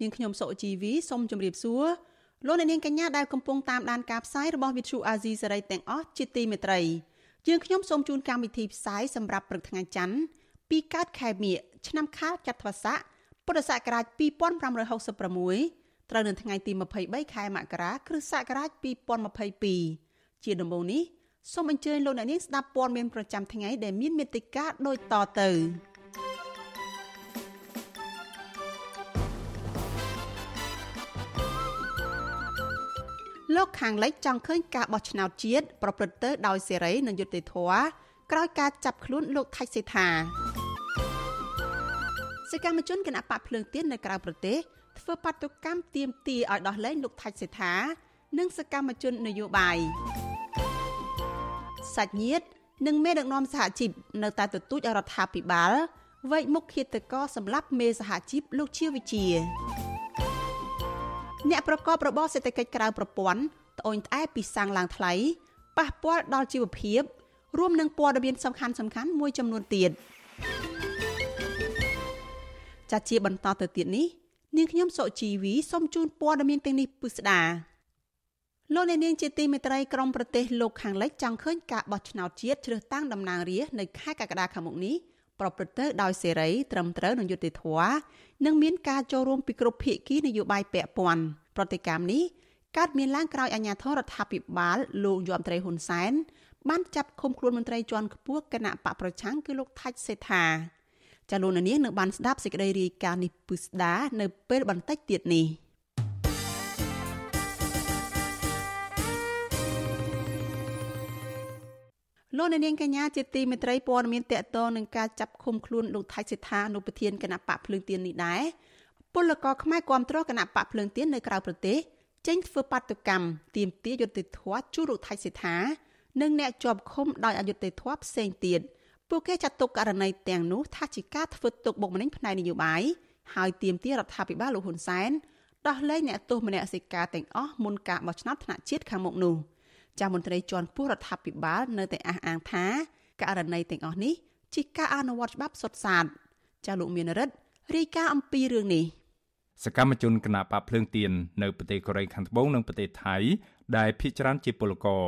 នាងខ្ញុំសុជីវីសូមជម្រាបសួរលោកអ្នកនាងកញ្ញាដែលកំពុងតាមដានការផ្សាយរបស់ Vithu Azizi សេរីទាំងអស់ជាទីមេត្រីយើងខ្ញុំសូមជូនកម្មវិធីផ្សាយសម្រាប់ព្រឹកថ្ងៃច័ន្ទពីកើតខែមិញឆ្នាំខាលចត្វាស័កពុរសករាជ2566ត្រូវនៅថ្ងៃទី23ខែមករាគ្រិស្តសករាជ2022ជាដំបូងនេះសូមអញ្ជើញលោកអ្នកនាងស្ដាប់ព័ត៌មានប្រចាំថ្ងៃដែលមានមេត្តាដូចតទៅ លោកខាងលិចចង់ឃើញការបោះឆ្នោតជាតិប្រព្រឹត្តទៅដោយសេរីនិងយុត្តិធម៌ក្រោយការចាប់ខ្លួនលោកថៃសេថាសកម្មជនគណៈបកភ្លើងទៀននៅក្រៅប្រទេសធ្វើបាតុកម្មទាមទារឲ្យដោះលែងលោកថៃសេថានិងសកម្មជននយោបាយសាច់ញាតិនិងមេដឹកនាំសហជីពនៅតែទទូចឲ្យរដ្ឋាភិបាលវែកមុខឃាតករសម្រាប់មេសហជីពលោកជាវិជា អ្នកប្រកបរបរសេដ្ឋកិច្ចក្រៅប្រព័ន្ធត្អូញត្អែពីសាំងឡើងថ្លៃប៉ះពាល់ដល់ជីវភាពរួមនឹងព័ត៌មានសំខាន់សំខាន់មួយចំនួនទៀតចាជាបន្តទៅទៀតនេះនាងខ្ញុំសុជីវីសូមជូនព័ត៌មានទាំងនេះពិស្ដាលោកអ្នកនាងជាទីមេត្រីក្រមប្រទេសលោកខាងលិចចង់ឃើញការបោះឆ្នោតជាតិជ្រើសតាំងតំណាងរាស្ត្រនៅខែកក្កដាខាងមុខនេះ ប្រព្រឹត្តទៅដោយសេរីត្រឹមត្រូវនិងយុត្តិធម៌និងមានការចូលរួមពីគ្រប់ភាគីនយោបាយពាក់ព័ន្ធប្រតិកម្មនេះកើតមានឡើងក្រោយអាជ្ញាធររដ្ឋាភិបាលលោកយមត្រីហ៊ុនសែនបានចាប់ឃុំខ្លួនមន្ត្រីជាន់ខ្ពស់គណៈបកប្រឆាំងគឺលោកថាច់សេថាចាលោកនាងនឹងបានស្ដាប់សេចក្តីរាយការណ៍នេះពិស្ដានៅពេលបន្តិចទៀតនេះ លោកនាងកញ្ញាជាទីមេត្រីព័ត៌មានតកតងនឹងការចាប់ឃុំខ្លួនលោកថៃសិដ្ឋាអនុប្រធានគណៈបកភ្លើងទៀននេះដែរពលករខ្មែរគាំទ្រគណៈបកភ្លើងទៀននៅក្រៅប្រទេសចេញធ្វើបាតុកម្មទាមទារយុត្តិធម៌ជួលោកថៃសិដ្ឋានិងអ្នកជាប់ឃុំដោយអយុត្តិធម៌ផ្សេងទៀតពួកគេចាត់ទុកករណីទាំងនោះថាជាការធ្វើទុកបុកម្នេញផ្នែកនយោបាយហើយទាមទាររដ្ឋាភិបាលលោកហ៊ុនសែនដោះលែងអ្នកទោសមនសិការទាំងអស់មុនការបោះឆ្នោតថ្នាក់ជាតិខាងមុខនោះ ចាមន្ត្រីជាន់ខ្ពស់រដ្ឋាភិបាលនៅតែអះអាងថាករណីទាំងអស់នេះជាការអនុវត្តច្បាប់សុទ្ធសាធចាលោកមានរិទ្ធរាយការណ៍អំពីរឿងនេះសកម្មជនគណបកភ្លើងទៀននៅប្រទេសកូរ៉េខាងត្បូងនិងប្រទេសថៃដែលភ ieck ច្រើនជាពលករ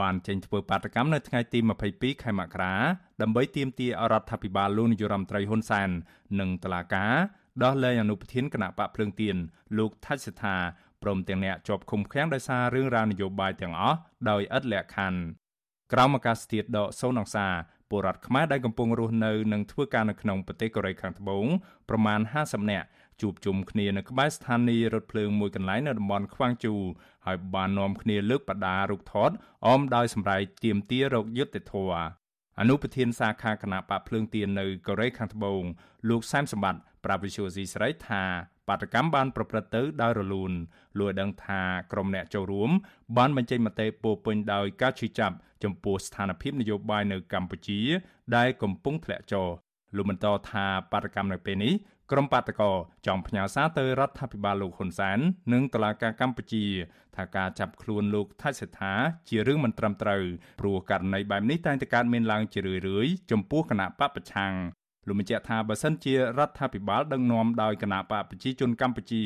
បានចេញធ្វើបាតកម្មនៅថ្ងៃទី22ខែមករាដើម្បីទាមទារអរដ្ឋាភិបាលលោកនាយរដ្ឋមន្ត្រីហ៊ុនសែននិងតុលាការដោះលែងអនុប្រធានគណៈបកភ្លើងទៀនលោកថាច់សថា ព្រមទាំងអ្នកជាប់ឃុំឃាំងដោយសាររឿងរ៉ាវនយោបាយទាំងអស់ដោយឥតលក្ខខណ្ឌក្រមអាកាសធាតុដកសូនអង្សាពលរដ្ឋខ្មែរដែលកំពុងរស់នៅនិងធ្វើការនៅក្នុងប្រទេសកូរ៉េខាងត្បូងប្រមាណ50នាក់ជួបជុំគ្នានៅក្បែរស្ថានីយ៍រថភ្លើងមួយកន្លែងនៅតំបន់ខ្វាងជូហើយបាននាំគ្នាលើកបដារូបថតអមដោយសម្ដែងទៀមទារោគយុទ្ធធរអនុប្រធានសាខាគណៈបកភ្លើងទៀននៅកូរ៉េខាងត្បូងលោកសែមសម្បត្តិប្រាប់វិសុយស៊ីស្រីថា បាតកម្មបានប្រព្រឹត្តទៅដោយរលូនលួចដឹងថាក្រុមអ្នកចូលរួមបានបញ្ចេញមតិពោពេញដោយការឈឺចាប់ចំពោះស្ថានភាពនយោបាយនៅកម្ពុជា ដែលកំពុងធ្លាក់ចុះលោកបន្តថាបាតកម្មនៅពេលនេះក្រុមបាតកោចង់ផ្ញើសារទៅរដ្ឋាភិបាលលោកហ៊ុនសែននិងតុលាការកម្ពុជា ថាការចាប់ខ្លួនលោកថៃសេដ្ឋាជារឿងមិនត្រឹមត្រូវព្រោះករណីបែបនេះតែងតែកើតមានឡើងជារឿយៗចំពោះគណៈបពប្រឆាំង លោកបញ្ជាក់ថាបើសិនជារដ្ឋាភិបាលដឹកនាំដោយគណៈបកប្រជាជនកម្ពុជា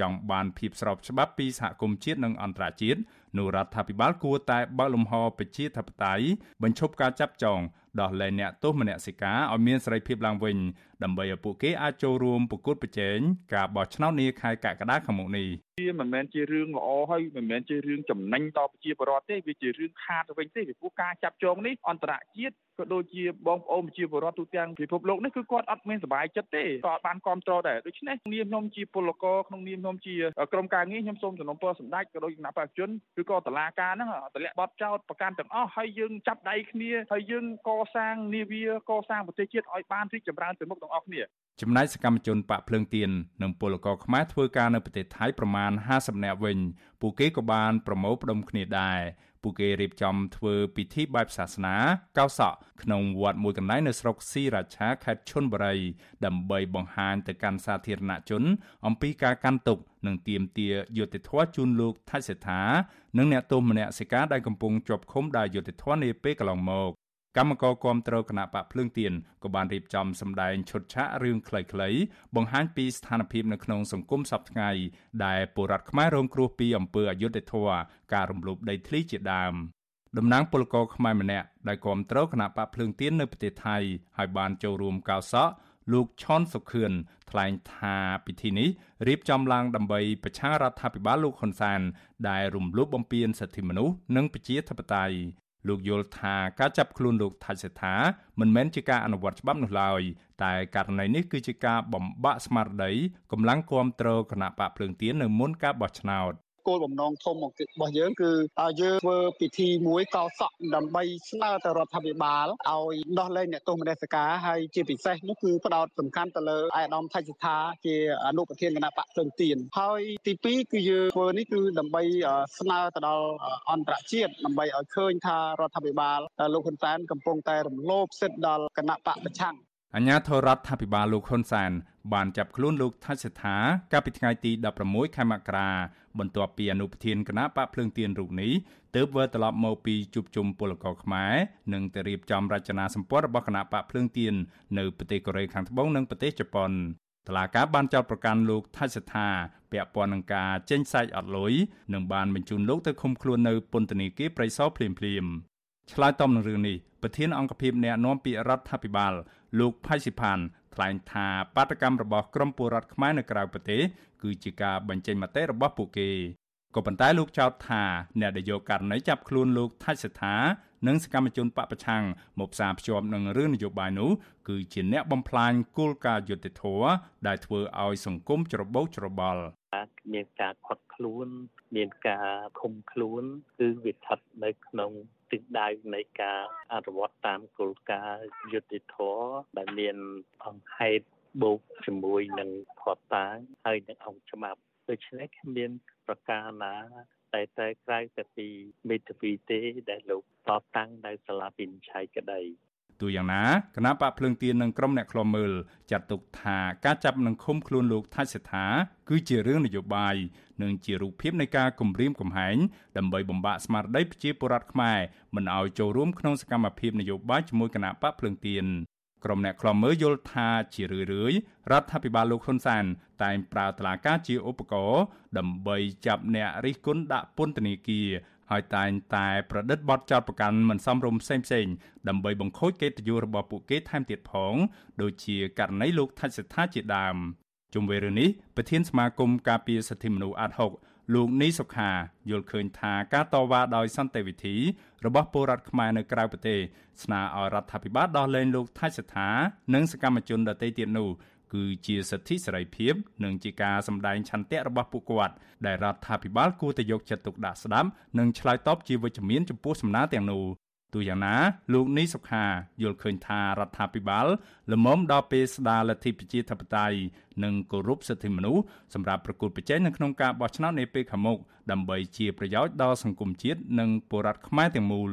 ចង់បានភាពស្របច្បាប់ពីសហគមន៍ជាតិនិងអន្តរជាតិនោះរដ្ឋាភិបាលគួរតែបើកលំហប្រជាធិបតេយ្យបញ្ឈប់ការចាប់ចងដោះលែងអ្នកទោសមនសិការឲ្យមានសេរីភាពឡើងវិញដើម្បីឲ្យពួកគេអាចចូលរួមប្រកួតប្រជែងការបោះឆ្នោតនាខែកក្កដាខាងមុខនេះវាមិនមែនជារឿងល្អហើយមិនមែនជារឿងចំណេញដល់ប្រជាពលរដ្ឋទេវាជារឿងខាតទៅវិញទេពីព្រោះការចាប់ចងនេះអន្តរជាតិក៏ដូចជាបងប្អូនប្រជាពលរដ្ឋទូទាំងពិភពលោកនេះគឺគាត់អត់មានសុបាយចិត្តទេក៏អត់បានគ្រប់គ្រងដែរដូច្នេះនាមខ្ញុំជាពលករក្នុងនាមខ្ញុំជាក្រុមការងារខ្ញុំសូមសំណូមពរសម្ដេចក៏ដូចគណៈបព្វជិជនឬក៏តឡាការហ្នឹងតម្លាក់បទចោតប្រកាន់ទាំងអស់ហើយយើងចាប់ដៃគ្នាហើយយើងកសាងនាវាកសាងប្រទេសជាតិឲ្យបានរីកចម្រើនទៅមុខទាំងអស់គ្នាចំណែកសកម្មជនបកភ្លើងទៀននិងពលករខ្មែរធ្វើការនៅប្រទេសថៃប្រមាណ50នាក់វិញពួកគេក៏បានប្រមូលផ្ដុំគ្នាដែរពួកគេរៀបចំធ្វើពិធីបែបសាសនាកោសក់ក្នុងវត្តមួយកន្លែងនៅស្រុកស៊ីរាឆាខេត្តឈុនបុរីដើម្បីបង្ហាញទៅកាន់សាធារណជន អំពីការកាន់ទុកនិងទាមទារយុត្តិធម៌ជូនលោកថៃសេដ្ឋានិងអ្នកទោសមនសិការដែលកំពុងជាប់ឃុំដោយយុត្តិធម៌នាពេលកន្លងមក កម្មករគាំទ្រគណៈបកភ្លើងទៀនក៏បានរៀបចំសម្ដែងឈុតឆាករឿងខ្លីៗបង្ហាញពីស្ថានភាពនៅក្នុងសង្គមសពថ្ងៃដែលពលរដ្ឋខ្មែររងគ្រោះពីអំពើអយុត្តិធម៌ការរំលោភដីធ្លីជាដើមតំណាងពលករខ្មែរម្នាក់ដែលគាំទ្រគណៈបកភ្លើងទៀននៅប្រទេសថៃហើយបានចូលរួមកោសក់លោកឆនសុខឿនថ្លែងថាពិធីនេះរៀបចំឡើងដើម្បីប្រឆាំងរដ្ឋាភិបាលលោកហ៊ុនសែនដែលរំលោភបំពានសិទ្ធិមនុស្សនិងប្រជាធិបតេយ្យ លោកយល់ថាការចាប់ខ្លួនលោកថៃសេដ្ឋាមិនមែនជាការអនុវត្តច្បាប់នោះឡើយតែករណីនេះគឺជាការបំបាក់ស្មារតីកម្លាំងគ្រប់គ្រងគណៈបកភ្លើងទៀននៅមុនការបោះឆ្នោត គោលបំណងធំរបស់យើងគឺយើងធ្វើពិធីមួយកោសក់ដើម្បីស្នើទៅរដ្ឋាភិបាលឲ្យដោះលែងអ្នកទោសមនសិការហើយជាពិសេសនោះគឺផ្ដោតសំខាន់ទៅលើអាយដាមថៃសិដ្ឋាជាអនុប្រធានគណៈបកភ្លឹងទៀនហើយទី2គឺយើងធ្វើនេះគឺដើម្បីស្នើទៅដល់អន្តរជាតិដើម្បីឲ្យឃើញថារដ្ឋាភិបាលលោកហ៊ុនសែនកំពុងតែរំលោភសិទ្ធិដល់គណៈបកប្រឆាំងអញ្ញាធរដ្ឋាភិបាលលោកហ៊ុនសែនបានចាប់ខ្លួនលោកថាច់សេដ្ឋាកាលពីថ្ងៃទី16ខែមករា បន្ទាប់ពីអនុប្រធានគណៈបកភ្លើងទៀនរូបនេះទើបវិលត្រឡប់មកពីជួបជុំពលករខ្មែរនិងទៅរៀបចំរចនាសម្ព័ន្ធរបស់គណៈបកភ្លើងទៀននៅប្រទេសកូរ៉េខាងត្បូងនិងប្រទេសជប៉ុនតឡាការបានចោទប្រកាន់លោកថៃសថាពាក់ព័ន្ធនឹងការចេញសាច់អត់លុយនិងបានបញ្ជូនលោកទៅឃុំខ្លួននៅពន្ធនាគារព្រៃសរភ្លាមភ្លាមឆ្លើយតបនឹងរឿងនេះប្រធានអង្គភិបអ្នកណែនាំពាក្យរដ្ឋាភិបាលលោកផៃស៊ីផាន ថ្លែងថាបាតកម្មរបស់ក្រមពលរដ្ឋខ្មែរនៅក្រៅប្រទេសគឺជាការបញ្ចេញមតិរបស់ពួកគេក៏ប៉ុន្តែលោកចោទថាអ្នកដែលយកករណីចាប់ខ្លួនលោកថាច់សថានិងសកម្មជនបពប្រឆាំងមកផ្សារភ្ជាប់នឹងរឿងនយោបាយនោះគឺជាអ្នកបំផ្លាញគោលការណ៍យុត្តិធម៌ដែលធ្វើឲ្យសង្គមច្របូកច្របល់មានការខត់ខ្លួន មានការឃុំខ្លួន គឺវាស្ថិតនៅក្នុង ទិសដៅនៃការអនុវត្តតាមគោលការណ៍យុត្តិធម៌ដែលមានអង្គហេតុបូកជាមួយនឹងផតតាងហើយនឹងអង្គច្បាប់ដូច្នេះគ្មានប្រការណាតែតែក្រៅតែពីមេធាវីទេដែលលោកតតាំងនៅសាលាវិនិច្ឆ័យក្តី ទូយ៉ាងណាគណៈបកភ្លើងទៀននិងក្រុមអ្នកខ្លំមើលចាត់ទុកថាការចាប់និងឃុំខ្លួនលោកថាច់សេដ្ឋាគឺជារឿងនយោបាយនិងជារូបភាពនៃការគំរាមកំហែងដើម្បីបំបាក់ស្មារតីប្រជាពលរដ្ឋខ្មែរមិនឲ្យចូលរួមក្នុងសកម្មភាពនយោបាយជាមួយគណៈបកភ្លើងទៀនក្រុមអ្នកខ្លំមើលយល់ថាជារឿយរឿយរដ្ឋាភិបាលលោកហ៊ុនសែនតែងប្រើតឡាការជាឧបករណ៍ដើម្បីចាប់អ្នករិះគន់ដាក់ពន្ធនាគារ ហើយតែងតែប្រឌិតបទចោទប្រកាន់មិនសមរម្យផ្សេងៗដើម្បីបង្ខូចកិត្តិយសរបស់ពួកគេថែមទៀតផងដូចជាករណីលោកថាច់សថាជាដើមជុំវិញរឿងនេះប្រធានសមាគមការពារសិទ្ធិមនុស្សអាត់ហុកលោកនីសុខាយល់ឃើញថាការតវ៉ាដោយសន្តិវិធីរបស់ពលរដ្ឋខ្មែរនៅក្រៅប្រទេសស្នើឲ្យរដ្ឋាភិបាលដោះលែងលោកថៃសថានិងសកម្មជនដទៃទៀតនោះ គឺជាសិទ្ធិសេរីភាព និងជាការសម្ដែងឆន្ទៈរបស់ពួកគាត់ដែលរដ្ឋាភិបាលគួរតែយកចិត្តទុកដាក់ស្ដាប់និងឆ្លើយតបជាវិជ្ជមានចំពោះសំណើទាំងនោះទូយ៉ាងណាលោកនីសុខាយល់ឃើញថារដ្ឋាភិបាលលំមដល់ពេលស្ដារលទ្ធិប្រជាធិបតេយ្យនិងគោរពសិទ្ធិមនុស្សសម្រាប់ប្រគល់ប្រជែងនៅក្នុងការបោះឆ្នោតនាពេលខាងមុខដើម្បីជាប្រយោជន៍ដល់សង្គមជាតិនិងពលរដ្ឋខ្មែរទាំងមូល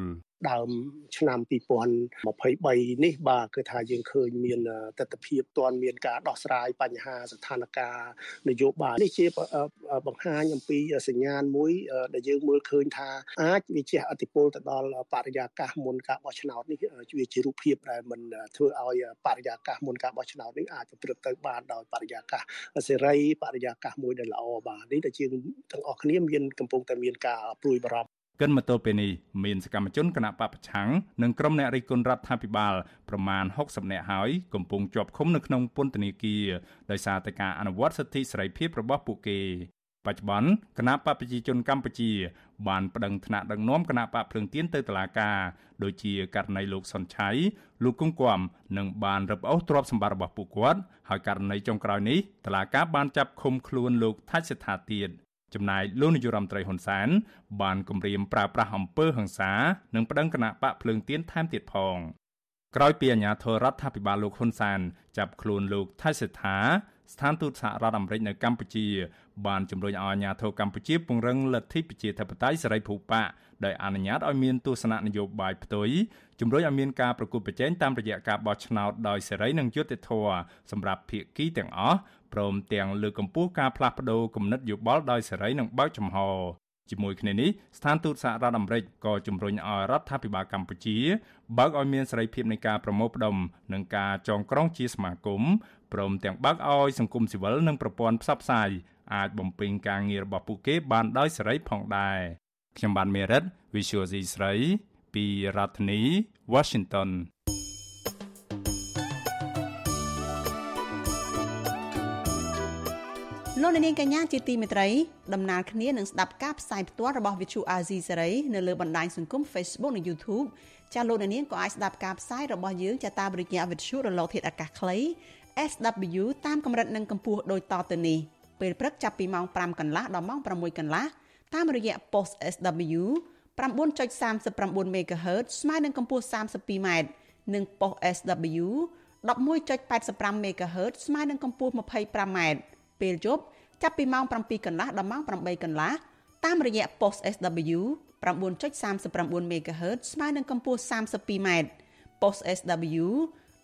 ដើមឆ្នាំ2023នេះបាទគឺថាយើងឃើញមានទស្សនវិជ្ជាទាន់មានការដោះស្រាយបញ្ហាស្ថានភាពនយោបាយនេះជាបង្ហាញអំពីសញ្ញាណមួយដែលយើងមើលឃើញថាអាចវាជះឥទ្ធិពលទៅដល់បរិយាកាសមុនការបោះឆ្នោតនេះវាជារូបភាពដែលមិនធ្វើឲ្យបរិយាកាសមុនការបោះឆ្នោតនេះអាចប្រព្រឹត្តទៅបានដោយបរិយាកាសសេរីបរិយាកាសមួយដែលល្អបាទនេះដែលជាងទាំងអស់គ្នាមានកំពុងតែមានការព្រួយបារម្ភ កិនមកទល់ពេលនេះមានសកម្មជនគណៈបពប្រឆាំងនិងក្រុមអ្នករិះគន់រដ្ឋាភិបាលប្រមាណ60នាក់ហើយកំពុងជាប់ឃុំនៅក្នុងពន្ធនាគារដោយសារតែការអនុវត្តសិទ្ធិសេរីភាពរបស់ពួកគេបច្ចុប្បន្នគណៈបកប្រជាជនកម្ពុជា បានប្តឹងថ្នាក់ដឹកនាំគណៈបកភ្លើងទៀនទៅតុលាការដូចជាករណីលោកសុនឆៃលោកគង្គគំនិងបានរឹបអូសទ្រព្យសម្បត្តិរបស់ពួកគាត់ហើយករណីចុងក្រោយនេះតុលាការបានចាប់ឃុំខ្លួនលោកថាច់សិដ្ឋាទៀត ចំណែកលោកនាយរដ្ឋមន្ត្រីហ៊ុនសែនបានគម្រាមប្រើប្រាស់អំពើហិង្សានិងប្តឹងគណៈបកភ្លើងទៀនថែមទៀតផងក្រោយពីអាញាធរដ្ឋាភិបាលលោកហ៊ុនសានចាប់ខ្លួនលោកថៃសិដ្ឋាស្ថានទូតសហរដ្ឋអាមេរិកនៅកម្ពុជា បានជំរុញឲ្យអាញាធរកម្ពុជាពង្រឹងលទ្ធិប្រជាធិបតេយ្យសេរីភូប៉ាដោយអនុញ្ញាតឲ្យមានទស្សនៈនយោបាយផ្ទុយជំរុញឲ្យមានការប្រគល់ប្រជែងតាមរយៈការបោះឆ្នោតដោយសេរីនិងយុត្តិធម៌សម្រាប់ភាគីទាំងអស់ ព្រមទាំងលើកកម្ពស់ការផ្លាស់ប្តូរគំនិតយោបល់ដោយសេរីនិងបើកចំហជាមួយគ្នានេះស្ថានទូតសហរដ្ឋអាមេរិកក៏ជំរុញឲ្យរដ្ឋាភិបាលកម្ពុជាបើកឲ្យមានសេរីភាពនៃការប្រមូលផ្ដុំនិងការចងក្រងជាសមាគមព្រមទាំងបើកឲ្យសង្គមស៊ីវិលនិងប្រព័ន្ធផ្សព្វផ្សាយអាចបំពេញការងាររបស់ពួកគេបានដោយសេរីផងដែរខ្ញុំបានមេរិត Visual C ស្រីពីរដ្ឋធានី Washington លោកនាងកញ្ញាជាទីមេត្រីដំណើរគ្នានឹងស្ដាប់ការផ្សាយផ្ទាល់របស់ Vithu Azizi សេរីនៅលើបណ្ដាញសង្គម Facebook និង YouTube ចាលោកនាងក៏អាចស្ដាប់ការផ្សាយរបស់យើងចាតាមរយៈ Vithu រលកធាតុអាកាសខ្លី SW តាមកម្រិតនិងកម្ពស់ដូចតទៅនេះពេលព្រឹកចាប់ពីម៉ោង5កន្លះដល់ម៉ោង6កន្លះតាមរយៈ post SW 9.39 MHz ស្មើនឹងកម្ពស់ 32m និង post SW 11.85 MHz ស្មើនឹងកម្ពស់ 25m ពេលយប់ចាប់ពីម៉ោង7កន្លះដល់ម៉ោង8កន្លះតាមរយៈ post SW 9.39 MHz ស្មើនឹងកម្ពស់ 32m post SW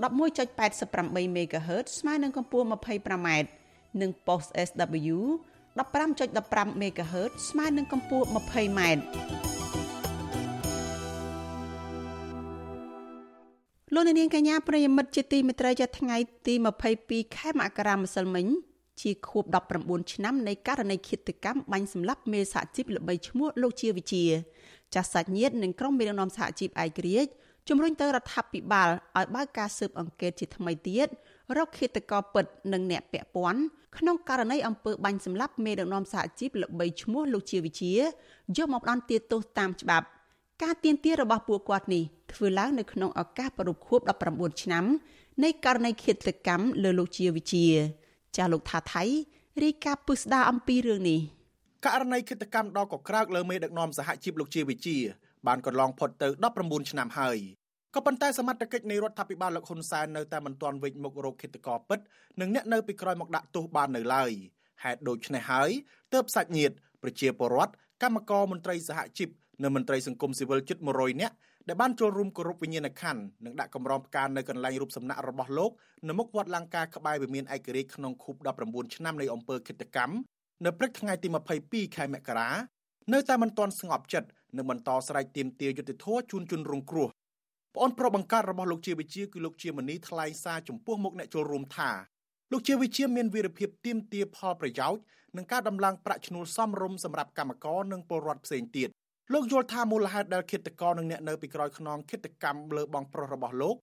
11.88 MHz ស្មើនឹងកម្ពស់ 25m និង post SW 15.15 MHz ស្មើនឹងកម្ពស់ 20m លោកនាងកញ្ញាប្រិយមិត្តជាទីមេត្រីចាថ្ងៃទី22ខែមករាម្សិលមិញ ជាខួប19ឆ្នាំនៃករណីឃាតកម្មបាញ់សម្លាប់មេសហជីពល្បីឈ្មោះលោកជាវិជា ចាស់សាច់ញាតិនិងក្រុមមេដឹកនាំសហជីពឯករាជ្យជំរុញទៅរដ្ឋាភិបាលឲ្យបើកការស៊ើបអង្កេតជាថ្មីទៀតរកឃាតករពិតនិងអ្នកពាក់ព័ន្ធក្នុងករណីអំពើបាញ់សម្លាប់មេដឹកនាំសហជីពល្បីឈ្មោះលោកជាវិជាយកមកផ្ដន្ទាទោសតាមច្បាប់ ការទៀមទារបស់ពួកគាត់នេះធ្វើឡើងនៅក្នុងឱកាសប្រពខួប19ឆ្នាំនៃករណីឃាតកម្មលើលោកជាវិជា ចាស់លោកថាថៃរាយការណ៍ពឹស្ដារអំពីរឿងនេះករណីឃាតកម្មដ៏កក្រើកលើមេដឹកនាំសហជីពលោកជាវិជាបានកន្លងផុតទៅ19ឆ្នាំហើយក៏ប៉ុន្តែសមត្ថកិច្ចនៃរដ្ឋាភិបាលលោកហ៊ុនសែននៅតែមិនទាន់វិច្ចមុខរោគឃាតករពិតនិងអ្នកនៅពីក្រោយមកដាក់ទោសបាននៅឡើយហេតុដូច្នេះហើយទើបសាច់ញាតិប្រជាពលរដ្ឋកម្មករមន្ត្រីសហជីពនិងមន្ត្រីសង្គមស៊ីវិលជិត100នាក់ ដែលបានចូលរួមគោរពវិញ្ញាណក្ខន្ធនិងដាក់កម្រងផ្កានៅកន្លែងរូបសំណាករបស់លោកនៅមុខវត្តលង្ការក្បែរវិមានឯករាជ្យក្នុងខួប19ឆ្នាំនៃអំពើឃាតកម្មនៅព្រឹកថ្ងៃទី22ខែមករានៅតែមិនទាន់ស្ងប់ចិត្តនិងបន្តស្រែកទាមទារយុត្តិធម៌ជូនជនរងគ្រោះប្អូនប្រុសបង្កើតរបស់លោកជាវិជាគឺលោកជាមនីថ្លែងសារចំពោះមុខអ្នកចូលរួមថាលោកជាវិជាមានវីរភាពទាមទារផលប្រយោជន៍និងការដំឡើងប្រាក់ឈ្នួលសមរម្យសម្រាប់កម្មករនិងពលរដ្ឋផ្សេងទៀត លោកយល់ថាមូលហេតុដែលឃាតករនិងអ្នកនៅពីក្រោយខ្នងឃាតកម្មលើបងប្រុសរបស់លោក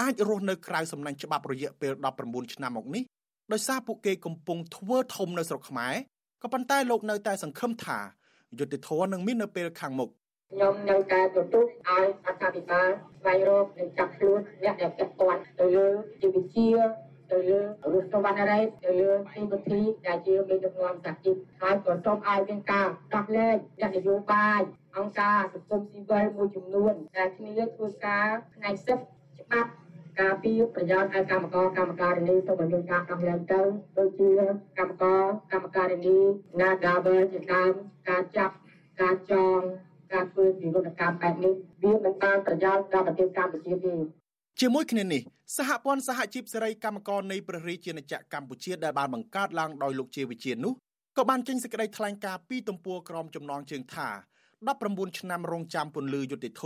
អាចរស់នៅក្រៅសំណាញ់ច្បាប់រយៈពេល19ឆ្នាំមកនេះដោយសារពួកគេកំពុងធ្វើធំនៅស្រុកខ្មែរក៏ប៉ុន្តែលោកនៅតែសង្ឃឹមថាយុទ្ធធរនឹងមាននៅពេលខាងមុខខ្ញុំនៅតែទទូសឲ្យរដ្ឋាភិបាលស្វែងរកនិងចាប់ខ្លួនអ្នកដែលពាក់ព័ន្ធទៅលើជីវវិទ្យាទៅលើរដ្ឋវណ្ណរ៉េទៅលើទីវិធីដែលជាមេដឹកនាំសហជីពហើយក៏សូមឲ្យមានការដោះលែងអ្នកនយោបាយ អង្គការសង្គមស៊ីវិលមួយចំនួនដែលគ្នាធ្វើការផ្នែកសិទ្ធិច្បាប់ការពីប្រយោជន៍ឲ្យកម្មករកម្មការិនីសូមឲ្យមានការដោះលែងទៅដូចជាកម្មករកម្មការិនី Nagavel ជាដើមការចាប់ការចងការធ្វើវិរុទ្ធកម្មបែបនេះវាមិនបានប្រយោជន៍ដល់ប្រទេសកម្ពុជាទេជាមួយគ្នានេះសហព័ន្ធសហជីពសេរីកម្មករនៃព្រះរាជាណាចក្រកម្ពុជាដែលបានបង្កើតឡើងដោយលោកជាវិជានោះក៏បានចេញសេចក្តីថ្លែងការណ៍ពីទំព័រក្រមចំណងជើងថា 19ឆ្នាំរងចាំពន្លឺយុតិធធ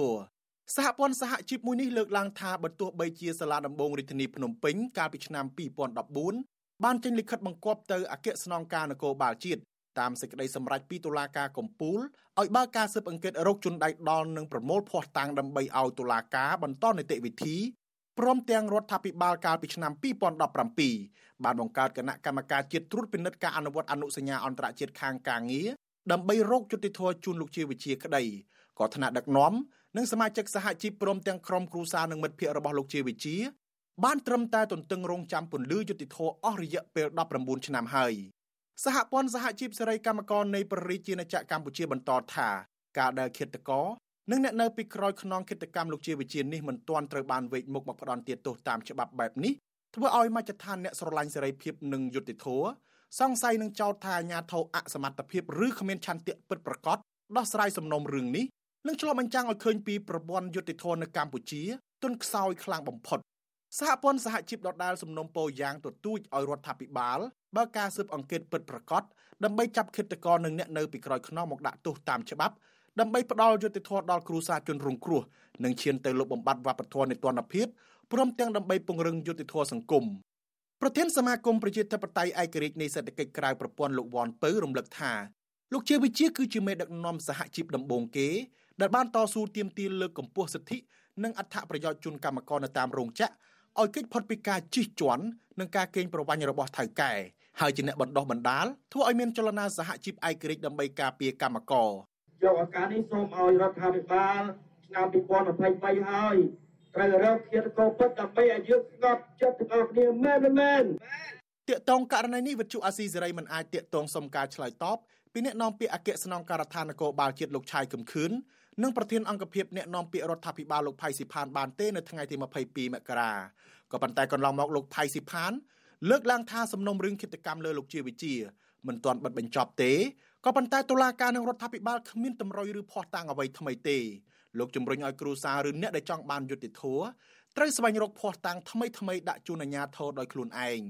សហព័ន្ធសហជីពមួយនេះលើកឡើងថាបើទោះបីជាសាលាដំបងរាជធានីភ្នំពេញកាលពីឆ្នាំ2014បានចេញលិខិតបង្គាប់ទៅអគ្គស្នងការនគរបាលជាតិតាមសេចក្តីសម្រេចពីតុលាការកំពូលឲ្យបើកការស៊ើបអង្កេតរោគជនដៃដល់និងប្រមូលភ័ស្តុតាងដើម្បីឲ្យតុលាការបន្តនីតិវិធីព្រមទាំងរដ្ឋាភិបាលកាលពីឆ្នាំ2017បានបង្កើតគណៈកម្មការជាតិត្រួតពិនិត្យការអនុវត្តអនុសញ្ញាអន្តរជាតិខាងការងារ ដើម្បីរកយុត្តិធម៌ជូនលោកជាវិជាក្តីក៏ថ្នាក់ដឹកនាំនិងសមាជិកសហជីពព្រមទាំងក្រុមគ្រួសារនិងមិត្តភ័ក្តិរបស់លោកជាវិជាបានត្រឹមតែទន្ទឹងរង់ចាំពន្លឺយុត្តិធម៌អស់រយៈពេល19ឆ្នាំហើយសហព័ន្ធសហជីពសេរីកម្មករនៃប្រទេសជាណាចក្រកម្ពុជាបន្តថាការដែលឃាតករនិងអ្នកនៅពីក្រោយខ្នងគិតកម្មលោកជាវិជានេះមិនទាន់ត្រូវបានវេកមុខមកផ្ដន់ទាទោសតាមច្បាប់បែបនេះធ្វើឲ្យមជ្ឈដ្ឋានអ្នកស្រឡាញ់សេរីភាពនិងយុត្តិធម៌ សង្ស័យនឹងចោទថាអាញាធរអសមត្ថភាពឬគ្មានឆន្ទៈពិតប្រាកដដោះស្រាយសំណុំរឿងនេះនឹងឆ្លុះបញ្ចាំងឲ្យឃើញពីប្រព័ន្ធយុត្តិធម៌នៅកម្ពុជាទន់ខ្សោយខ្លាំងបំផុតសហព័ន្ធសហជីពដដាលសំណុំពោយ៉ាងទទូចឲ្យរដ្ឋាភិបាលបើកការស៊ើបអង្កេតពិតប្រាកដដើម្បីចាប់ឃាតករនិងអ្នកនៅពីក្រោយខ្នងមកដាក់ទោសតាមច្បាប់ដើម្បីផ្ដល់យុត្តិធម៌ដល់គ្រួសារជនរងគ្រោះនិងឈានទៅលុបបំបាត់វប្បធម៌នៃទណ្ឌភាពព្រមទាំងដើម្បីពង្រឹងយុត្តិធម៌សង្គម ប្រធានសមាគមប្រជាធិបតេយ្យឯករាជ្យនៃសេដ្ឋកិច្ចក្រៅប្រព័ន្ធលោកវ៉ាន់ពៅរំលឹកថាលោកជាវិជាគឺជាមេដឹកនាំសហជីពដំបូងគេដែលបានតស៊ូទាមទារលើកកម្ពស់សិទ្ធិនិងអត្ថប្រយោជន៍ជូនកម្មករនៅតាមរោងចក្រឲ្យគេចផុតពីការជិះជាន់និងការកេងប្រវ័ញ្ចរបស់ថៅកែហើយជាអ្នកបណ្ដោះបណ្ដាលធ្វើឲ្យមានចលនាសហជីពឯករាជ្យដើម្បីការពារកម្មករយកឱកាសនេះសូមឲ្យរដ្ឋាភិបាលឆ្នាំ2023ហើយ ត្រូវរកឃាតករពិតដើម្បីឲ្យយើងស្ងប់ចិត្តទាំងអស់គ្នាមែនមែនតាកតងករណីនេះវិទ្យុអាស៊ីសេរីមិនអាចតាកតងសុំការឆ្លើយតបពីអ្នកនាំពាក្យអគ្គស្នងការដ្ឋាននគរបាលជាតិលោកឆាយកំខឿននិងប្រធានអង្គភិបអ្នកនាំពាក្យរដ្ឋាភិបាលលោកផៃស៊ីផានបានទេនៅថ្ងៃទី22មករាក៏ប៉ុន្តែកន្លងមកលោកផៃស៊ីផានលើកឡើងថាសំណុំរឿងគិតកម្មលើលោកជាវិជាមិនទាន់បិទបញ្ចប់ទេក៏ប៉ុន្តែតុលាការនិងរដ្ឋាភិបាលគ្មានតម្រុយឬភ័ស្តុតាងអ្វីថ្មីទេ លោកជំរុញឲ្យគ្រូសាឬអ្នកដែលចង់បានយុត្តិធម៌ត្រូវស្វែងរកភ័ស្តុតាងថ្មីថ្មីដាក់ជូនអាជ្ញាធរដោយខ្លួនឯង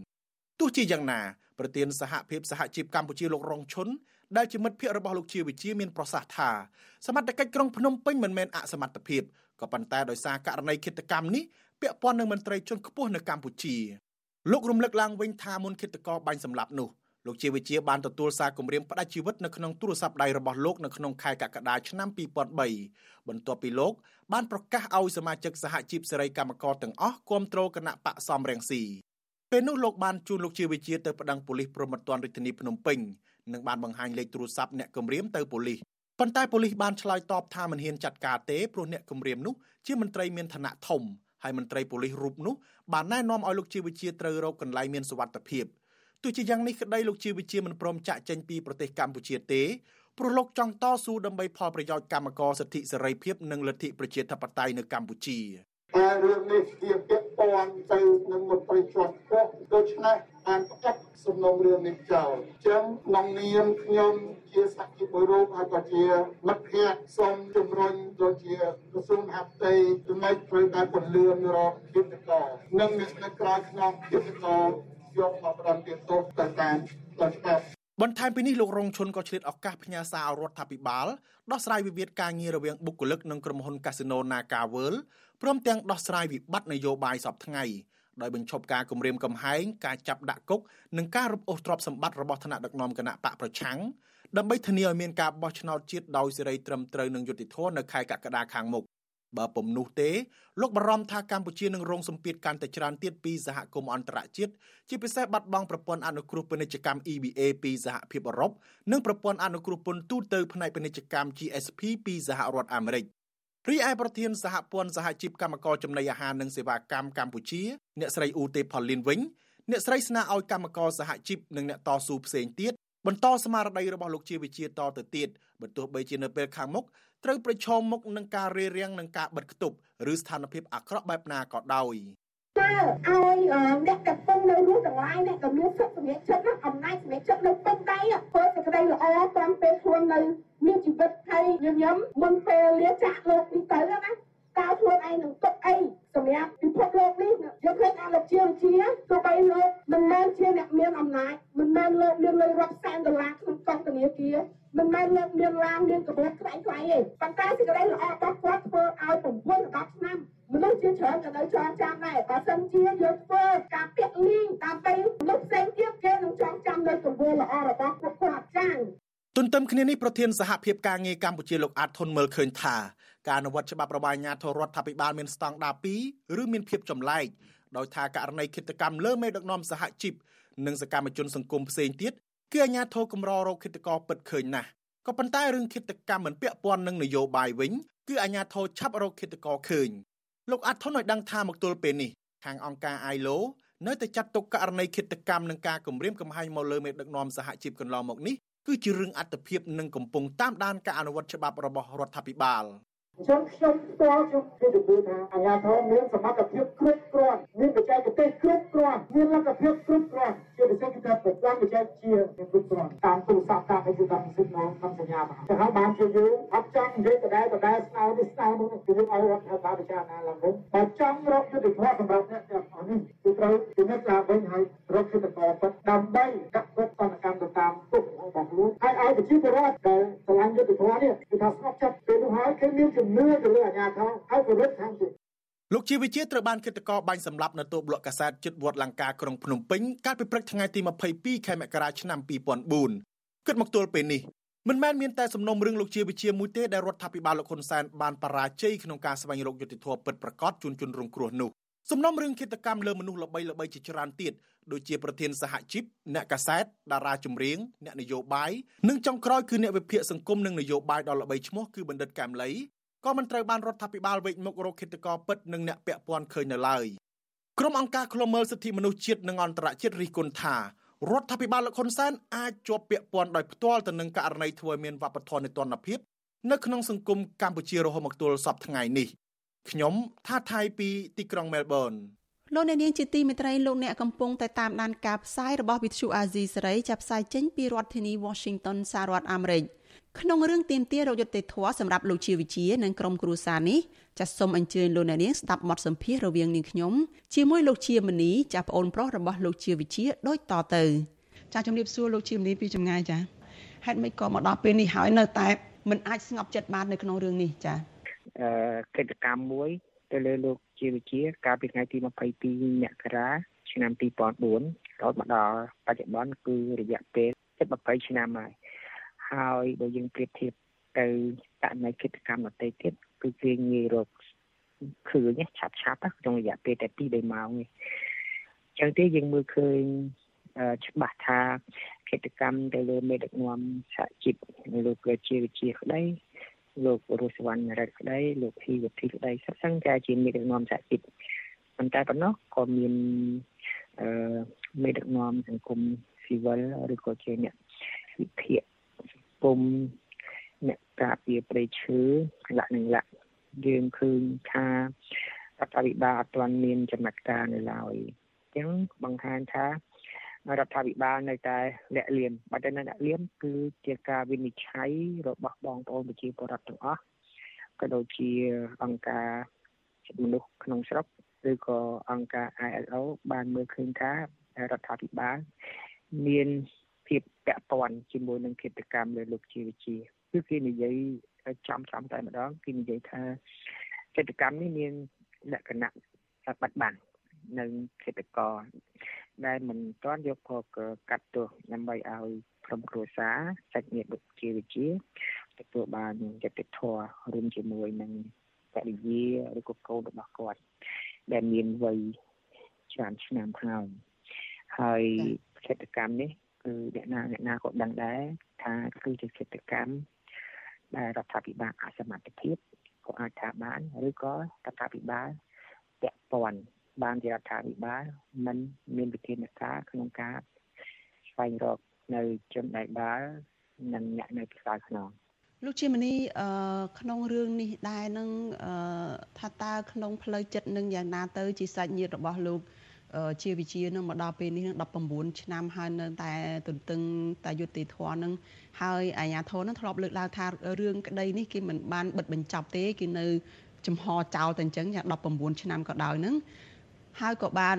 ទោះជាយ៉ាងណាប្រធានសហភាពសហជីពកម្ពុជាលោករងឈុនដែលជាមិត្តភ័ក្តិរបស់លោកជាវិជាមានប្រសាសន៍ថាសមត្ថកិច្ចក្រុងភ្នំពេញមិនមែនអសមត្ថភាពក៏ប៉ុន្តែដោយសារករណីឃាតកម្មនេះពាក់ព័ន្ធនឹងមន្ត្រីជាន់ខ្ពស់នៅកម្ពុជាលោករំលឹកឡើងវិញថាមុនឃាតករបាញ់សម្លាប់នោះ លោកជាវិជាបានទទួលសារគម្រាមផ្ដាច់ជីវិតនៅក្នុងទូរស័ព្ទដៃរបស់លោកនៅក្នុងខែកក្កដាឆ្នាំ2003បន្ទាប់ពីលោកបានប្រកាសឲ្យសមាជិកសហជីពសេរីកម្មករទាំងអស់គ្រប់គ្រងគណៈបកសំរងស៊ីពេលនោះលោកបានជួនលោកជាវិជាទៅប្តឹងប៉ូលីសព្រំប្រទានរាជធានីភ្នំពេញនិងបានបង្ហាញលេខទូរស័ព្ទអ្នកគម្រាមទៅប៉ូលីសប៉ុន្តែប៉ូលីសបានឆ្លើយតបថាមិនហ៊ានចាត់ការទេព្រោះអ្នកគម្រាមនោះជាមន្ត្រីមានឋានៈធំហើយមន្ត្រីប៉ូលីសរូបនោះបានណែនាំឲ្យលោកជាវិជាត្រូវរកកន្លែងមានសុវត្ថិភាព ទោះជាយ៉ាងនេះក្តីលោកជាវិជាមិនព្រមចាក់ចេញពីប្រទេសកម្ពុជាទេព្រោះលោកចង់តស៊ូដើម្បីផលប្រយោជន៍កម្មករសិទ្ធិសេរីភាពនិងលទ្ធិប្រជាធិបតេយ្យនៅកម្ពុជាតែរឿងនេះជាពាក់ព័ន្ធទៅនឹងមន្ត្រីជាន់ខ្ពស់ដូច្នេះបានផ្កាត់សំណុំរឿងនេះចោលអញ្ចឹងក្នុងនាមខ្ញុំជាសក្តិមួយរូបហើយក៏ជាមិត្តភ័ក្តិសូមជំរុញដូចជាក្រសួងមហាផ្ទៃចំណែកត្រូវតែពន្លឿនរកគិតកោនិងអ្នកនៅក្រៅក្នុងគិតកោ យកមកផ្ដំទៀតទោសទៅតាមដល់ច្បាប់បន្ថែមពីនេះលោករងឈុនក៏ឆ្លៀតឱកាសផ្ញើសាររដ្ឋាភិបាលដោះស្រាយវិវាទការងាររវាងបុគ្គលិកនិងក្រុមហ៊ុនកាស៊ីណូ Naga World ព្រមទាំងដោះស្រាយវិបត្តិនយោបាយសពថ្ងៃដោយបញ្ឈប់ការគម្រាមកំហែងការចាប់ដាក់គុកនិងការរំអូសទ្រព្យសម្បត្តិរបស់ថ្នាក់ដឹកនាំគណៈបកប្រឆាំងដើម្បីធានាឲ្យមានការបោះឆ្នោតជាតិដោយសេរីត្រឹមត្រូវនិងយុត្តិធម៌នៅខែកក្កដាខាងមុខ បើពុំនោះទេលោកបារម្ភថាកម្ពុជានឹងរងសម្ពាធកាន់តែច្រើនទៀតពីសហគមន៍អន្តរជាតិជាពិសេសបាត់បង់ប្រព័ន្ធអនុគ្រោះពាណិជ្ជកម្ម EBA ពីសហភាពអឺរ៉ុបនិងប្រព័ន្ធអនុគ្រោះពន្ធទូទៅផ្នែកពាណិជ្ជកម្ម GSP ពីសហរដ្ឋអាមេរិករីឯប្រធានសហព័ន្ធសហជីពកម្មករចំណីអាហារនិងសេវាកម្មកម្ពុជា អ្នកស្រីអ៊ូទេផល្លីនវិញអ្នកស្រីស្នើឲ្យកម្មករសហជីពនិងអ្នកតស៊ូផ្សេងទៀតបន្តស្មារតីរបស់លោកជាវិជាតទៅទៀតបើទោះបីជានៅពេលខាងមុខ ត្រូវប្រឈមមុខនឹងការរារាំងនិងការបិទគប់ឬស្ថានភាពអាក្រក់បែបណាក៏ដោយតើឲ្យអ្នកកំពុងនៅរស់ទាំងឡាយអ្នកក៏មានសុខសម្រាប់ចិត្តអំណាចសម្រាប់ចិត្តនៅពេញដៃធ្វើសេចក្តីល្អតាមពេលខ្លួននៅមានជីវិតហើយញញឹមមុនពេលលាចាកលោកនេះទៅណាតើខ្លួនឯងនឹងទុកអីសម្រាប់ពិភពលោកនេះយើងឃើញថាលោកជាវិជាទោះបីលោកមិនមែនជាអ្នកមានអំណាចមិនមែនលោកមានលុយរាប់សែនដុល្លារក្នុងកងធនាគារ មិនមែនលោកមានឡានមានកាបូបខ្លាំងខ្លាំងទេប៉ុន្តែសេចក្តីល្អរបស់គាត់ធ្វើឲ្យ9 10ឆ្នាំមនុស្សជាច្រើនក៏នៅចងចាំដែរបើសិនជាយើងធ្វើការពាក់លីងតាមពេលមនុស្សផ្សេងទៀតគេនឹងចងចាំនៅទង្វើល្អរបស់ពួកគាត់ចា៎ទន្ទឹមគ្នានេះប្រធានសហភាពការងារកម្ពុជាលោកអាតធុនមើលឃើញថាការអនុវត្តច្បាប់របស់អាជ្ញាធររដ្ឋាភិបាលមានស្តង់ដារ2ឬមានភាពចម្លែកដោយថាករណីឃាតកម្មលើមេដឹកនាំសហជីពនិងសកម្មជនសង្គមផ្សេងទៀត គឺអាជ្ញាធរកម្ររោគឃាតករពិតឃើញណាស់ក៏ប៉ុន្តែរឿងឃាតកម្មមិនពាក់ព័ន្ធនឹងនយោបាយវិញគឺអាជ្ញាធរឆាប់រោគឃាតករឃើញលោកអាត់ធុនឲ្យដឹងថាមកទល់ពេលនេះខាងអង្គការ ILO នៅតែចាត់ទុកករណីឃាតកម្មនិងការគំរាមកំហែងមកលើមេដឹកនាំសហជីពកន្លងមកនេះគឺជារឿងអត្តភាពនិងកំពុងតាមដានការអនុវត្តច្បាប់របស់រដ្ឋាភិបាល អញ្ចឹងខ្ញុំផ្ទាល់ខ្ញុំគេជំនឿថាអាជ្ញាធរមានសមត្ថភាពគ្រប់គ្រាន់មានបច្ចេកទេសគ្រប់គ្រាន់មានលទ្ធភាពគ្រប់គ្រាន់ជាពិសេសគឺថាប្រព័ន្ធបច្ចេកវិទ្យាគ្រប់គ្រាន់តាមទូរស័ព្ទតាមអីគឺតាមសិទ្ធិក្នុងក្នុងសញ្ញាបត្រទៅហើយបានជាយើងអត់ចង់និយាយដដែលដដែលស្នើនេះស្នើនោះគឺយើងឲ្យរដ្ឋាភិបាលពិចារណាឡើងវិញបើចង់រកយុទ្ធសាស្ត្រសម្រាប់អ្នកទាំងអស់នេះគឺត្រូវពិនិត្យឡើងវិញហើយរកយុទ្ធសាស្ត្រពិតដើម្បីដាក់គុកសកម្មកម្មទៅតាមទុករបស់ខ្លួនហើយឲ្យប្រជាពលរដ្ឋដែលឆ្លងយុទ្ធសាស្ត្រនេះគឺថាស្ងប់ចិត្តពេលនោះហើយគេមានជំនឿទៅលើអាជ្ញាធរហើយគោរពតាមទៀតលោកជាវិជាត្រូវបានគិតកោបាញ់សម្លាប់នៅតូបលក់កាសែតជិតវត្តលង្កាក្រុងភ្នំពេញកាលពីព្រឹកថ្ងៃទី22ខែមករាឆ្នាំ2004គិតមកទល់ពេលនេះមិនមែនមានតែសំណុំរឿងលោកជាវិជាមួយទេដែលរដ្ឋាភិបាលលោកហ៊ុនសែនបានបរាជ័យក្នុងការស្វែងរកយុត្តិធម៌ពិតប្រាកដជូនជនរងគ្រោះនោះសំណុំរឿងគិតកម្មលើមនុស្សល្បីល្បីជាច្រើនទៀតដូចជាប្រធានសហជីពអ្នកកាសែតតារាចម្រៀងអ្នកនយោបាយនិងចុងក្រោយគឺអ្នកវិភាគសង្គមនិងនយោបាយដ៏ល្បីឈ្មោះគឺបណ្ឌិតកែមលី ក៏មិនត្រូវបានរដ្ឋាភិបាលវេកមុខរកឃាតករពិតនិងអ្នកពាក់ព័ន្ធឃើញនៅឡើយក្រុមអង្គការឃ្លាំមើលសិទ្ធិមនុស្សជាតិនិងអន្តរជាតិរិះគន់ថារដ្ឋាភិបាលលោកហ៊ុនសែនអាចជាប់ពាក់ព័ន្ធដោយផ្ទាល់ទៅនឹងករណីធ្វើមានវប្បធម៌នៃទណ្ឌភាពនៅក្នុងសង្គមកម្ពុជារហូតមកទល់សពថ្ងៃនេះខ្ញុំថាថៃពីទីក្រុងមែលប៊នលោកអ្នកនាងជាទីមេត្រីលោកអ្នកកំពុងតែតាមដានការផ្សាយរបស់វិទ្យុអាស៊ីសេរីចាប់ផ្សាយចេញពីរដ្ឋធានី Washington សហរដ្ឋអាមេរិក ក្នុងរឿងទៀមទារយុទ្ធធរសម្រាប់លោកជាវិជានិងក្រុមគ្រួសារនេះចាសសូមអញ្ជើញលោកអ្នកនាងស្ដាប់បទសម្ភាសន៍រវាងនាងខ្ញុំជាមួយលោកជាមនីចាស់ប្អូនប្រុសរបស់លោកជាវិជាដូចតទៅចាសជំរាបសួរលោកជាមនីពីចម្ងាយចាហេតុម៉េចក៏មកដល់ពេលនេះហើយនៅតែមិនអាចស្ងប់ចិត្តបាននៅក្នុងរឿងនេះចាអឺកិច្ចកម្មមួយទៅលើលោកជាវិជា កាលពីថ្ងៃទី22មករាឆ្នាំ2004រហូតមកដល់បច្ចុប្បន្នគឺរយៈពេលជិត20ឆ្នាំហើយ ហើយបើយើងប្រៀបធៀបទៅករណីកិច្ចកម្មដទៃទៀតគឺគេងាយរកឃើញឆាប់ឆាប់ក្នុងរយៈពេលតែ2 3ម៉ោងនេះចឹងទេយើងមើលឃើញច្បាស់ថាកិច្ចកម្មទៅលើមេដឹកនាំសហជីពលោកជាវិជាក្តីលោករស់សវណ្ណរិទ្ធក្តីលោកភីវធីក្តីសិស្សឹងតែជាមេដឹកនាំសហជីពប៉ុន្តែប៉ុណ្ណោះក៏មានអឺមេដឹកនាំសង្គមស៊ីវិលឬក៏ជាអ្នកវិភាគ គមអ្នកការពារប្រៃឈើលក្ខនឹងលក្ខយើងឃើញថារដ្ឋាភិបាលអត់ទាន់មានចំណាត់ការនៅឡើយអញ្ចឹងបង្ហាញថារដ្ឋាភិបាលនៅតែលាក់លៀមបើតែនៅលាក់លៀមគឺជាការវិនិច្ឆ័យរបស់បងប្អូនប្រជាពលរដ្ឋទាំងអស់ក៏ដូចជាអង្គការមនុស្សក្នុងស្រុកឬក៏អង្គការ ILO បានមើលឃើញថារដ្ឋាភិបាលមាន ភាពពាក់ព័ន្ធជាមួយនឹងកិច្ចកម្មលើលោកជាវិជាគឺគេនិយាយចំចំតែម្ដងគេនិយាយថាកិច្ចកម្មនេះមានលក្ខណៈបាត់បង់នៅកិច្ចករដែលមិនទាន់យកផលកាត់ទោសដើម្បីឲ្យក្រុមគ្រួសារសាច់ញាតិលោកជាវិជាទទួលបានយុត្តិធម៌រួមជាមួយនឹងបរិយាឬក៏កូនរបស់គាត់ដែលមានវ័យច្រើនឆ្នាំហើយហើយកិច្ចកម្មនេះ គឺអ្នកណាអ្នកណាក៏ដឹងដែរថាគឺជាកិច្ចកម្មដែលរដ្ឋាភិបាលអសមត្ថភាពក៏អាចថាបានឬក៏រដ្ឋាភិបាលពាក់ព័ន្ធបានជារដ្ឋាភិបាលមិនមានវិធានការក្នុងការស្វែងរកនៅជនដែលបាល់និងអ្នកនៅផ្សារខ្នងលោកជាមនីក្នុងរឿងនេះដែរនឹងថាតើក្នុងផ្លូវចិត្តនឹងយ៉ាងណាទៅជាសាច់ញាតិរបស់លោក ជាវិជានឹងមកដល់ពេលនេះនឹង19ឆ្នាំហើយនៅតែទន្ទឹងតែយុតិធធននឹងហើយអាញាធរនឹងធ្លាប់លើកឡើងថារឿងក្តីនេះគេមិនបានបិទបញ្ចប់ទេគេនៅចំហចោលតែអញ្ចឹងយ៉ាង19ឆ្នាំក៏ដោយនឹងហើយក៏បាន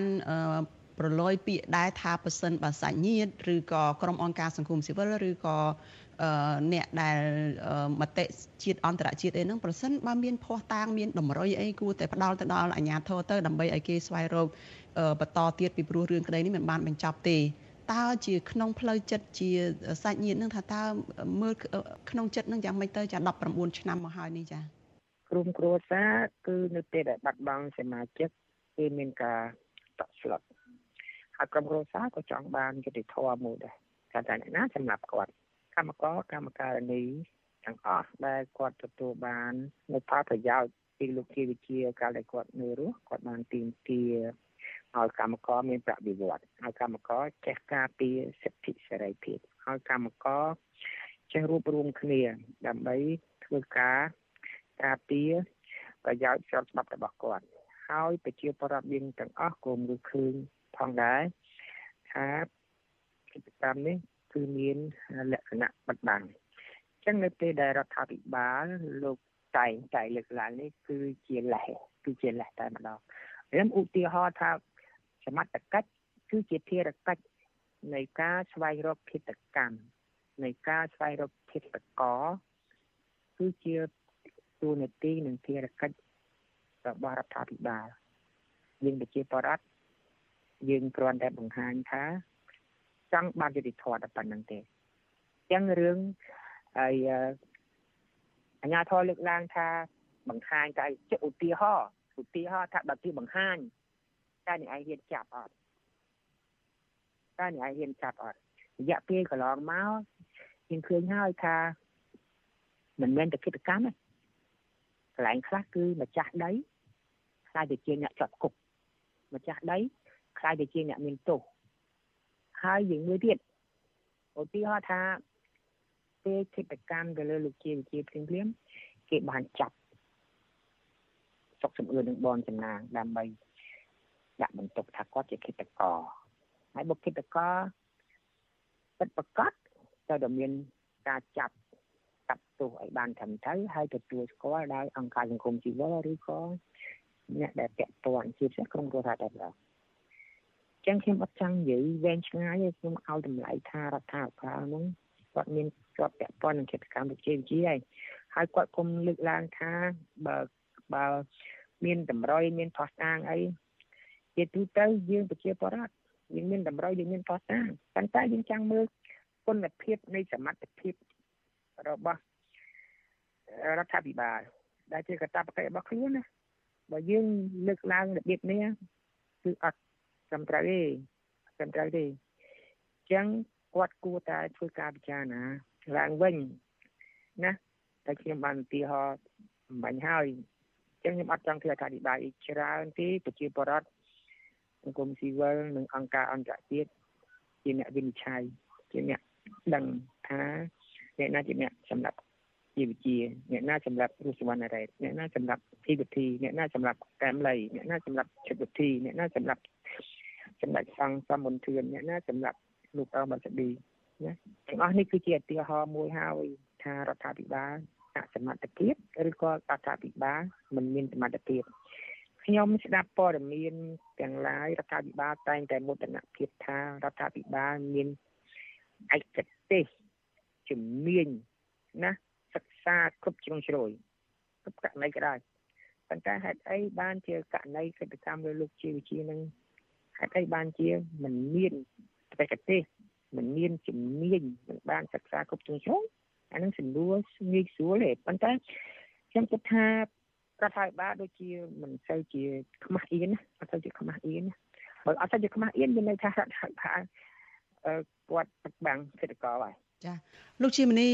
ប្រឡយពាក្យដែរថាប៉ះសិនបើសាច់ញាតិឬក៏ក្រុមអង្គការសង្គមស៊ីវិលឬក៏ អ្នកដែលមតិជាតិអន្តរជាតិអីហ្នឹងប្រសិនបើមានភ័ស្តុតាងមានតម្រុយអីគួរតែផ្ដាល់ទៅដល់អាជ្ញាធរទៅដើម្បីឲ្យគេស្វែងរកបន្តទៀតពីព្រោះរឿងក្តីនេះមិនបានបញ្ចប់ទេតើជាក្នុងផ្លូវចិត្តជាសាច់ញាតិនឹងថាតើមើលក្នុងចិត្តនឹងយ៉ាងម៉េចទៅចា19ឆ្នាំមកហើយនេះចាក្រុមគ្រួសារគឺនៅពេលដែលបាត់បង់សមាជិកគឺមានការតក់ស្លុតហើយក្រុមគ្រួសារក៏ចង់បានយុត្តិធម៌មួយដែរថាតែអ្នកណាសម្រាប់គាត់ កម្មករកម្មការនីទាំងអស់ដែលគាត់ទទួលបាននៅផលប្រយោជន៍ពីលោកជាវិជាកាលដែលគាត់នៅរស់គាត់បានទីមទាឲ្យកម្មករមានប្រាក់បៀវត្សឲ្យកម្មករចេះការពារសិទ្ធិសេរីភាពឲ្យកម្មករចេះរួបរวมគ្នាដើម្បីធ្វើការការពារប្រយោជន៍ស្របច្បាប់របស់គាត់ហើយប្រជាពលរដ្ឋយើងទាំងអស់ក៏មើលឃើញផងដែរថាកិច្ចកម្មនេះ គឺមានលក្ខណៈបិទបាំងអញ្ចឹងនៅពេលដែលរដ្ឋាភិបាលលោកតែងតែលើកឡើងនេះគឺជាលេសគឺជាលេសតែម្ដងខ្ញុំឧទាហរណ៍ថាសមត្ថកិច្ចគឺជាភារកិច្ចនៃការស្វែងរកភេតកម្មនៃការស្វែងរកភេតកគឺជាទូនាទីនិងភារកិច្ចរបស់រដ្ឋាភិបាលយើងប្រជាពលរដ្ឋយើងគ្រាន់តែបង្ហាញថា ចង់បានយុតិធម៌តែប៉ុណ្្នឹងទេអញ្ចឹងរឿងហើយអញ្ញាធរលើកឡើងថាបង្ហាញតែជាឧទាហរណ៍ឧទាហរណ៍ថាបើគេបង្ហាញតែអ្នកឯងហ៊ានចាប់អត់តែអ្នកឯងហ៊ានចាប់អត់រយៈពេលកន្លងមកយើងឃើញហើយថាមិនមែនតែកិច្ចកម្មទេកន្លែងខ្លះគឺម្ចាស់ដីខ្លាចទៅជាអ្នកជាប់គុកម្ចាស់ដីខ្លាចទៅជាអ្នកមានទោស ហើយយើងមួយទៀតឧទាហរណ៍ថាពេលកិច្ចកម្មទៅលើលោកជាវិជាភ្លាមភ្លាមគេបានចាប់សុកសំអឿននឹងបនចំណាងដើម្បីដាក់បន្ទុកថាគាត់ជាគិតកោហើយបុគ្គលិកពិតប្រកបត្រូវតែមានការចាប់កាត់ទោសឲ្យបានត្រឹមត្រូវហើយទទួលស្គាល់ដោយអង្គការសង្គមស៊ីវិលឬក៏អ្នកដែលពាក់ព័ន្ធជាពិសេសក្រុមគ្រួសារតែម្ដង ចឹងខ្ញុំអត់ចង់និយាយវែងឆ្ងាយទេខ្ញុំឲ្យតម្លៃថារដ្ឋាភិបាលនោះគាត់មានជាប់ពាក់ព័ន្ធនឹងកិច្ចកម្មវិជ្ជាវិទ្យាហើយហើយគាត់គុំលើកឡើងថាបើបើមានតម្រុយមានផោះតាងអីជាទូទៅយើងប្រជាពលរដ្ឋយើងមានតម្រុយយើងមានផោះតាងប៉ុន្តែយើងចង់មើលគុណភាពនៃសមត្ថភាពរបស់រដ្ឋាភិបាលដែលជាកាតព្វកិច្ចរបស់ខ្លួនណាបើយើងលើកឡើងរបៀបនេះគឺអត់ ត្រឹមត្រូវទេត្រឹមត្រូវទេអញ្ចឹងគាត់គួរតែធ្វើការពិចារណាឡើងវិញណាតែខ្ញុំបានឧទាហរណ៍បាញ់ហើយអញ្ចឹងខ្ញុំអត់ចង់ធ្វើអធិប្បាយច្រើនទេប្រជាពលរដ្ឋសង្គមស៊ីវិលនិងអង្គការអន្តរជាតិជាអ្នកវិនិច្ឆ័យជាអ្នកដឹងថាអ្នកណាជាអ្នកសម្រាប់ជីវវិជាអ្នកណាសម្រាប់រុសវណ្ណរ៉េតអ្នកណាសម្រាប់ធីវិធីអ្នកណាសម្រាប់កែមលីអ្នកណាសម្រាប់ជិតវិធីអ្នកណាសម្រាប់ សម្ដេចសង្ឃសមមន្ទឿនអ្នកណាសម្រាប់លោកអមសឌីណាទាំងអស់នេះគឺជាឧទាហរណ៍មួយហើយថារដ្ឋាភិបាលអសមត្ថភាពឬក៏រដ្ឋាភិបាលមិនមានសមត្ថភាពខ្ញុំស្ដាប់ព័ត៌មានទាំងឡាយរដ្ឋាភិបាលតែងតែមោទនភាពថារដ្ឋាភិបាលមានឯកទេសជំនាញណាសិក្សាគ្រប់ជ្រុងជ្រោយគ្រប់ករណីក៏ដោយប៉ុន្តែហេតុអីបានជាករណីកិច្ចកម្មលើលោកជាវិជានឹង ហេតុអីបានជាមិនមានបច្ចេកទេសមិនមានជំនាញមិនបានសិក្សាគ្រប់ជ្រុងជ្រោយអានឹងសំដួលងាយស្រួលទេប៉ុន្តែខ្ញុំគិតថារដ្ឋាភិបាលដូចជាមិនសូវជាខ្មាស់អៀនណាអត់សូវជាខ្មាស់អៀនណាបើអត់សូវជាខ្មាស់អៀនមានន័យថារដ្ឋាភិបាលគាត់បិទបាំងសេដ្ឋកិច្ចហើយ ចាលោកជាមនី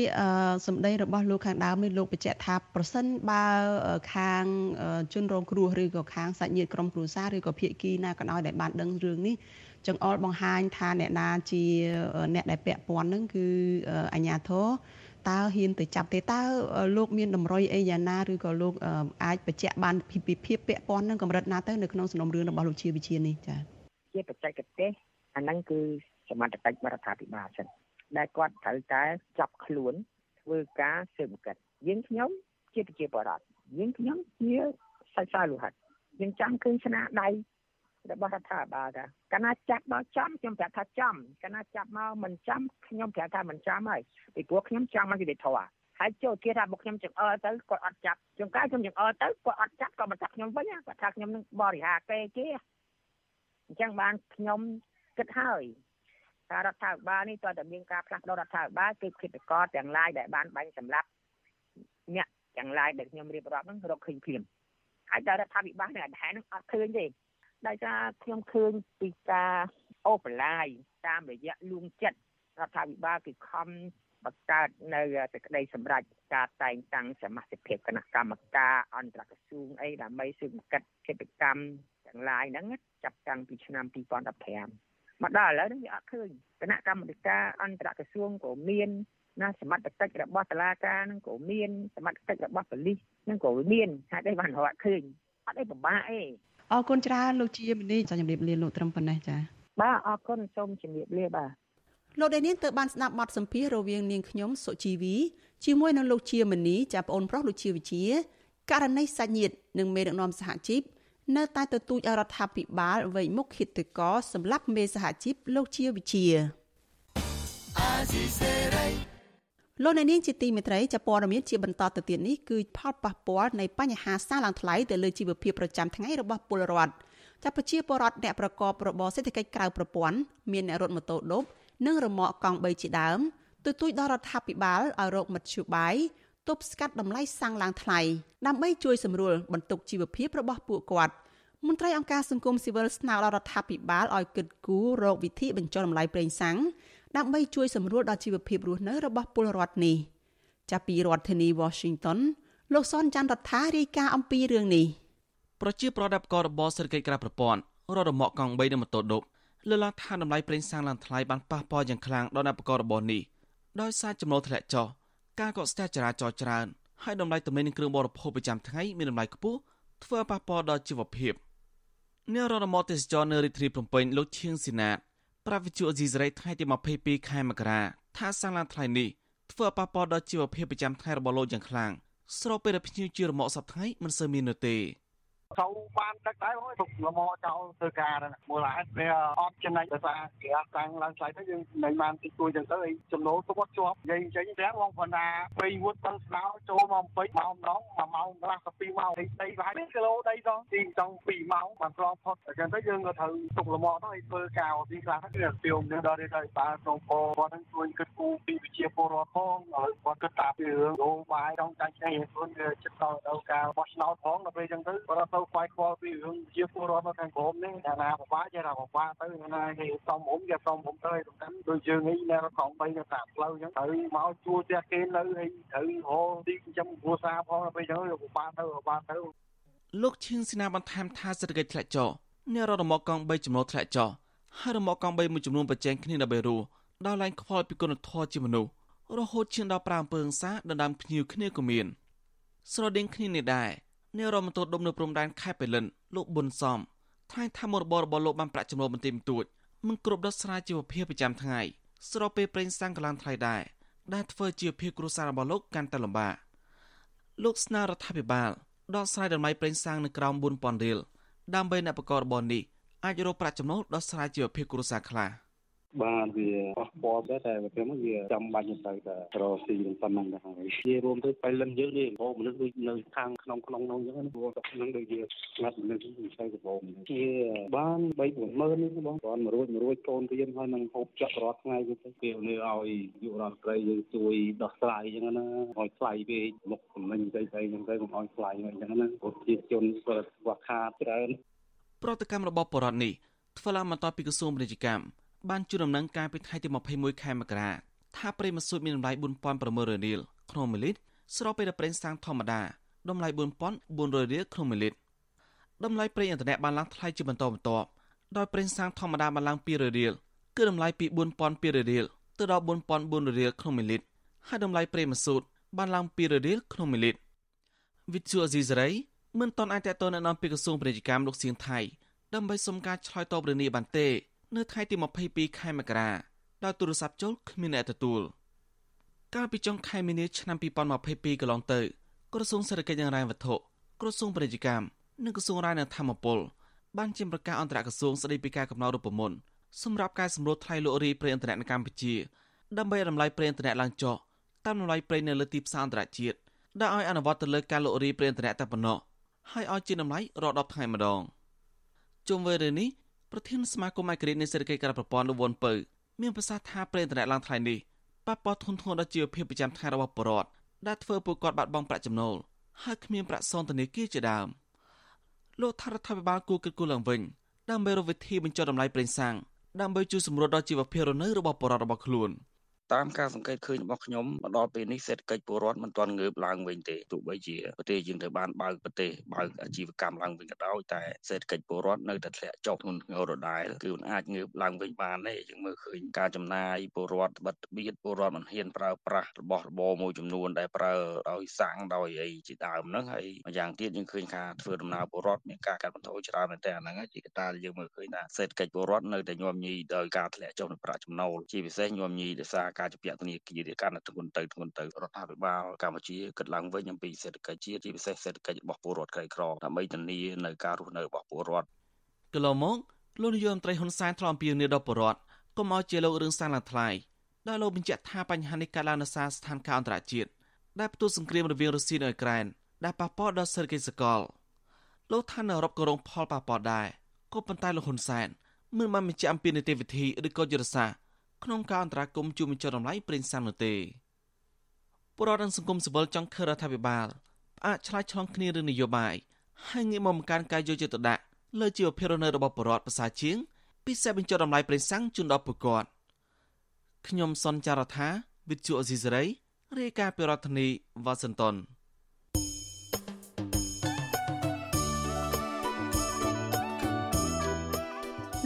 សម្ដីរបស់លោកខាងដើមនេះលោកបញ្ជាក់ថាប្រសិនបើខាងជនរងគ្រោះឬក៏ខាងសាច់ញាតិក្រុមគ្រួសារឬក៏ភាគីណាក៏ដោយដែលបានដឹងរឿងនេះចង្អុលបង្ហាញថាអ្នកណាជាអ្នកដែលពាក់ព័ន្ធនឹងគឺអញ្ញាធរតើហ៊ានទៅចាប់ទេតើលោកមានតម្រុយអីយ៉ាងណាឬក៏លោកអាចបញ្ជាក់បានពីភាពពាក់ព័ន្ធនឹងកម្រិតណាទៅនៅក្នុងសំណុំរឿងរបស់លោកជាវិជានេះចា៎ជាបច្ចេកទេសអាហ្នឹងគឺសមត្ថកិច្ចរដ្ឋាភិបាលចឹង ដែលគាត់ត្រូវតែចាប់ខ្លួនធ្វើការស៊ើបអង្កេតយើងខ្ញុំជាប្រជាពលរដ្ឋយើងខ្ញុំជាសាច់សាលោហិតយើងចាំឃើញស្នាដៃរបស់រដ្ឋាភិបាលថាកាលណាចាប់មកចំខ្ញុំប្រាប់ថាចំកាលណាចាប់មកមិនចំខ្ញុំប្រាប់ថាមិនចំហើយពីព្រោះខ្ញុំចង់មកយុតិធធហើយចូលគេថាមកខ្ញុំចង្អើទៅគាត់អត់ចាប់ជួនកាលខ្ញុំចង្អើទៅគាត់អត់ចាប់ក៏មកចាប់ខ្ញុំវិញគាត់ថាខ្ញុំនឹងបរិហាគេគេអញ្ចឹងបានខ្ញុំគិតហើយ ថារដ្ឋាភិបាលនេះតើតើមានការផ្លាស់ប្ដូររដ្ឋាភិបាលគឺគិតកតទាំងឡាយដែលបានបាញ់សម្លាប់អ្នកទាំងឡាយដែលខ្ញុំរៀបរាប់ហ្នឹងរកឃើញភ្លាមហើយតើរដ្ឋាភិបាលនៅអាហ្នឹងអត់ឃើញទេដោយសារខ្ញុំឃើញពីការអូបឡាយតាមរយៈលួងចិត្តរដ្ឋាភិបាលគឺខំបង្កើតនៅសេចក្តីសម្រេចការតែងតាំងសមាជិកគណៈកម្មការអន្តរក្រសួងអីដើម្បីស៊ើបអង្កេតកិច្ចកម្មទាំងឡាយហ្នឹងចាប់តាំងពីឆ្នាំ2015 មកដល់ឥឡូវនេះវាអត់ឃើញគណៈកម្មាធិការអន្តរក្រសួងក៏មានណាសមត្ថកិច្ចរបស់តុលាការនឹងក៏មានសមត្ថកិច្ចរបស់ប៉ូលីសហ្នឹងក៏វាមានហេតុអីបានរកឃើញអត់អីពិបាកអីអរគុណច្រើនលោកជាមនីសូមជម្រាបលាលោកត្រឹមប៉ុណ្ណេះចា៎បាទអរគុណសូមជម្រាបលាបាទលោកដែលនាងទៅបានស្ដាប់បទសម្ភាសន៍រវាងនាងខ្ញុំសុជីវីជាមួយនឹងលោកជាមនីចាប្អូនប្រុសលោកជាវិជាករណីសាច់ញាតិនិងមេដឹកនាំសហជីព នៅតែទទូចអរដ្ឋាភិបាលវេមុខឃាតករសម្រាប់មេសហជីពលោកជាវិជាលោកអ្នកនាងជាទីមេត្រីចាព័ត៌មានជាបន្តទៅទៀតនេះគឺផលប៉ះពាល់នៃបញ្ហាសារឡើងថ្លៃទៅលើជីវភាពប្រចាំថ្ងៃរបស់ពលរដ្ឋចាប់ប្រជាពលរដ្ឋអ្នកប្រកបរបរសេដ្ឋកិច្ចក្រៅប្រព័ន្ធមានអ្នករត់ម៉ូតូឌុបនិងរមាក់កង់3ជាដើមទទូចដល់រដ្ឋាភិបាលឲ្យរកមធ្យោបាយ ទប់ស្កាត់តម្លៃសាំងឡើងថ្លៃដើម្បីជួយសម្រួលបន្ទុកជីវភាពរបស់ពួកគាត់មន្ត្រីអង្គការសង្គមស៊ីវិលស្នើដល់រដ្ឋាភិបាលឲ្យគិតគូររកវិធីបញ្ចុះតម្លៃប្រេងសាំងដើម្បីជួយសម្រួលដល់ជីវភាពរស់នៅរបស់ពលរដ្ឋនេះចាប់ពីរដ្ឋធានី Washington លោកសនច័ន្ទរដ្ឋារាយការណ៍អំពីរឿងនេះប្រជាប្រដ្ឋករបរសេដ្ឋកិច្ចក្រៅប្រព័ន្ធរត់រមាក់កង់3នៅម៉ូតូឌុបលើឡើងថាតម្លៃប្រេងសាំងឡើងថ្លៃបានប៉ះពាល់យ៉ាងខ្លាំងដល់អ្នកប្រកបរបរនេះដោយសារចំណូលធ្លាក់ចុះ ការកកស្ទះចរាចរណ៍ច្រើនហើយតម្លៃទំនិញនិងគ្រឿងបរិភោគប្រចាំថ្ងៃមានតម្លៃខ្ពស់ធ្វើប៉ះពាល់ដល់ជីវភាពអ្នកររមទេសចរនៅរាជធានីភ្នំពេញលោកឈៀងស៊ីណាតប្រាវិជូអេស៊ីសរ៉ៃថ្ងៃទី22ខែមករាថាសាំងឡើងថ្លៃនេះធ្វើប៉ះពាល់ដល់ជីវភាពប្រចាំថ្ងៃរបស់លោកយ៉ាងខ្លាំងស្របពេលដែលភ្ញៀវជារមាក់សប្តាហ៍ថ្ងៃមិនសូវមាននោះទេ ចូលបានទឹកដែរបងទុកលមចោលធ្វើការហ្នឹងមូលហេតុវាអត់ចំណេញដោយសារគេអត់តាំងឡើងថ្លៃទៅយើងមិនបានតិចតួចចឹងទៅឯចំណូលទុកអត់ជាប់និយាយចេញទាំងបងប៉ុន្តែពេលវុតបឹងស្នោចូលមកពេញម៉ោងម្ដង1ម៉ោងកន្លះទៅ2ម៉ោងដីដីប្រហែលគីឡូដីដល់ទីចង់2ម៉ោងបានឆ្លងផុតអញ្ចឹងទៅយើងក៏ត្រូវទុកលមទៅឲ្យធ្វើការទីខ្លះទៅគឺពីមនឹងដល់ទៅបើក្នុងពោគាត់នឹងជួយគិតគូរពីវិជាពលរដ្ឋផងហើយគាត់គិតតាពីរឿងយោបាយចង់ចាញ់ឆ្នៃខ្លួនវាចិត្តដល់ដល់ការបោះឆ្នោតផងដល់ពេលអញ្ចឹងទៅគាត់ទៅខ្វាយខ្វល់ពីរឿងជាពលរដ្ឋនៅខាងក្រោមនេះតែណាពិបាកចេះថាពិបាកទៅណាគេសំរុំគេសំរុំទៅសំខាន់ដូចយើងនេះនៅកង3នៅតាមផ្លូវអញ្ចឹងត្រូវមកជួផ្ទះគេនៅហើយត្រូវហៅទីចិញ្ចឹមគ្រួសារផងទៅអញ្ចឹងពិបាកទៅពិបាកទៅលោកឈៀងស៊ីណាបន្ថែមថាសេដ្ឋកិច្ចធ្លាក់ចុះអ្នករត់រមាក់កង់3ចំណូលធ្លាក់ចុះហើយរមាក់កង់3មួយចំនួនប្រជែងគ្នាដើម្បីរស់ដល់ឡើងខ្វល់ពីគុណធម៌ជាមនុស្សរហូតឈានដល់ប្រាំអំពើហិង្សាដណ្ដើមភ្ញៀវគ្នាក៏មានស្រដៀងគ្នានេះដែរ នាយរដ្ឋមន្ត្រីដុំនៅព្រំដែនខេត្តបៃលិនលោកប៊ុនសំថ្លែងថាមុខរបររបស់លោកបានប្រាក់ចំណូលបន្តិចបន្តួចមិនគ្រប់ដោះស្រាយជីវភាពប្រចាំថ្ងៃស្របពេលប្រេងសាំងកឡើងថ្លៃដែរដែលធ្វើជីវភាពគ្រួសាររបស់លោកកាន់តែលំបាកលោកស្នើរដ្ឋាភិបាលដោះស្រាយតម្លៃប្រេងសាំងនៅក្រោម4000រៀលដើម្បីអ្នកប្រកបរបរនេះអាចរកប្រាក់ចំណូលដោះស្រាយជីវភាពគ្រួសារខ្លះ។ បានវាប៉ះពាល់ដែរតែវាវាចាំបាច់ទៅតែរកស៊ីនឹងប៉ុណ្ណឹងដែរហើយជារួមទៅបៃលិនយើងនេះបងមនុស្សដូចនៅខាងក្នុងក្នុងនោះអញ្ចឹងព្រោះតែនឹងដូចជាស្ងាត់មនុស្សវិស័យដំបងជាបាន3 40000នេះបងគាត់មួយរួចមួយរួចកូនរៀនហើយនឹងហូបចាក់រាល់ថ្ងៃទៅគេនេះឲ្យយុរដ្ឋត្រីយើងជួយដោះស្រាយអញ្ចឹងណាឲ្យថ្លៃពេកមុខតំណែងស្អីស្អីអញ្ចឹងទៅកុំឲ្យថ្លៃអញ្ចឹងណាប្រជាជនគាត់ខ្វះខាតច្រើនប្រតិកម្មរបស់បរតនេះធ្វើឡើងបន្ទាប់ពីក្រសួងពាណិជ្ជកម្ម បានជូនដំណឹងការពីថ្ងៃទី21ខែមករាថាប្រេងម៉ាស៊ូតមានតម្លៃ4600រៀលក្នុង1លីត្រស្របពេលដែលប្រេងសាំងធម្មតាតម្លៃ4400រៀលក្នុង1លីត្រតម្លៃប្រេងឥន្ធនៈបានឡើងថ្លៃជាបន្តបន្ទាប់ដោយប្រេងសាំងធម្មតាបានឡើង200រៀលគឺតម្លៃពី4200រៀលទៅដល់4400រៀលក្នុង1លីត្រហើយតម្លៃប្រេងម៉ាស៊ូតបានឡើង200រៀលក្នុង1លីត្រវិទ្យុអេស៊ីសរ៉ៃមិនទាន់អាចតទៅនៅនាំពីក្រសួងពាណិជ្ជកម្មលោកសៀងថៃដើម្បីសុំការឆ្លើយតបរឿងនេះបានទេ នៅថ្ងៃទី22ខែមករាដោយទូរស័ព្ទចូលគ្មានអ្នកទទួលកាលពីចុងខែមីនាឆ្នាំ2022កន្លងទៅក្រសួងសេដ្ឋកិច្ចនិងរ៉ែវត្ថុក្រសួងពាណិជ្ជកម្មនិងក្រសួងរាយនិងធម្មពលបានចេញប្រកាសអន្តរក្រសួងស្តីពីការកំណត់រូបមន្តសម្រាប់ការសម្រួលថ្លៃលក់រាយប្រេងឥន្ធនៈនៅកម្ពុជាដើម្បីឲ្យតម្លៃប្រេងឥន្ធនៈឡើងចុះតាមតម្លៃប្រេងនៅលើទីផ្សារអន្តរជាតិដែលឲ្យអនុវត្តទៅលើការលក់រាយប្រេងឥន្ធនៈតែប៉ុណ្ណោះហើយឲ្យជាតម្លៃរហូតដល់ថ្ងៃម្ដងជុំវិញរឿងនេះ ប្រធានសមាគមឯករាជ្យនៃសេដ្ឋកិច្ចក្រៅប្រព័ន្ធលោកវ៉ុនពៅមានប្រសាសន៍ថាប្រេងឥន្ធនៈឡើងថ្លៃនេះប៉ះពាល់ធ្ងន់ធ្ងរដល់ជីវភាពប្រចាំថ្ងៃរបស់ប្រជាពលរដ្ឋដែលធ្វើពួកគាត់បាត់បង់ប្រាក់ចំណូលហើយគ្មានប្រាក់សងធនាគារជាដើមលោកថារដ្ឋាភិបាលគួរគិតគូរឡើងវិញដើម្បីរកវិធីបញ្ចុះតម្លៃប្រេងសាំងដើម្បីជួយសម្រួលដល់ជីវភាពរស់នៅរបស់ប្រជាពលរដ្ឋរបស់ខ្លួន តាមការសង្កេតឃើញរបស់ខ្ញុំមកដល់ពេលនេះសេដ្ឋកិច្ចពលរដ្ឋមិនទាន់ងើបឡើងវិញទេទោះបីជាប្រទេសយើងត្រូវបានបើកប្រទេសបើកអាជីវកម្មឡើងវិញក៏ដោយតែសេដ្ឋកិច្ចពលរដ្ឋនៅតែធ្លាក់ចុះធ្ងន់ធ្ងរដដែលគឺមិនអាចងើបឡើងវិញបានទេយើងមើលឃើញការចំណាយពលរដ្ឋបិទបៀតពលរដ្ឋមិនហ៊ានប្រើប្រាស់របស់របរមួយចំនួនដែលប្រើដោយសាំងដោយអីជាដើមហ្នឹងហើយម្យ៉ាងទៀតយើងឃើញការធ្វើដំណើរពលរដ្ឋមានការកាត់បន្ថយច្រើនមែនតើហ្នឹងជាកត្តាដែលយើងមើលឃើញថាសេដ្ឋកិច្ចពលរដ្ឋនៅតែញោមញីដោយការធ្លាក់ចុះនៃប្រាក់ចំណូលជាពិសេសញោមញីដោយសារការជំពាក់ធនាគារកាន់តែធ្ងន់ទៅធ្ងន់ទៅរដ្ឋាភិបាលកម្ពុជាគិតឡើងវិញអំពីសេដ្ឋកិច្ចជាតិជាពិសេសសេដ្ឋកិច្ចរបស់ពលរដ្ឋក្រីក្រដើម្បីធានានៅការរស់នៅរបស់ពលរដ្ឋកន្លងមកលោកនាយករដ្ឋមន្ត្រីហ៊ុនសែនធ្លាប់អំពាវនាវដល់ពលរដ្ឋកុំឲ្យជាលោករឿងសានឡើងថ្លៃដោយលោកបញ្ជាក់ថាបញ្ហានេះកើតឡើងនៅសារស្ថានភាពអន្តរជាតិដែលផ្ទុះសង្គ្រាមរវាងរុស្ស៊ីនិងអ៊ុយក្រែនដែលប៉ះពាល់ដល់សេដ្ឋកិច្ចសកលលោកថានៅអឺរ៉ុបក៏រងផលប៉ះពាល់ដែរក៏ប៉ុន្តែលោកហ៊ុនសែនមិនបានបញ្ជាក់អំពីនីតិវិធីឬក៏យុទ្ធសាស្ត្រ ក្នុងការអន្តរាគមន៍ជួយបញ្ចុះតម្លៃប្រេងសាំនោះទេពលរដ្ឋនិងសង្គមស៊ីវិលចង់ឃើញរដ្ឋាភិបាលផ្អាកឆ្លើយឆ្លងគ្នារឿងនយោបាយហើយងាកមកបង្កើនការយកចិត្តទុកដាក់លើជីវភាពរស់នៅរបស់ពលរដ្ឋប្រសើរជាងពិសេសបញ្ចុះតម្លៃប្រេងសាំងជូនដល់ពលរដ្ឋខ្ញុំសនចាររថាវិទ្យុអេស៊ីសេរីរាយការណ៍ពីរដ្ឋធានីវ៉ាស៊ីនតោន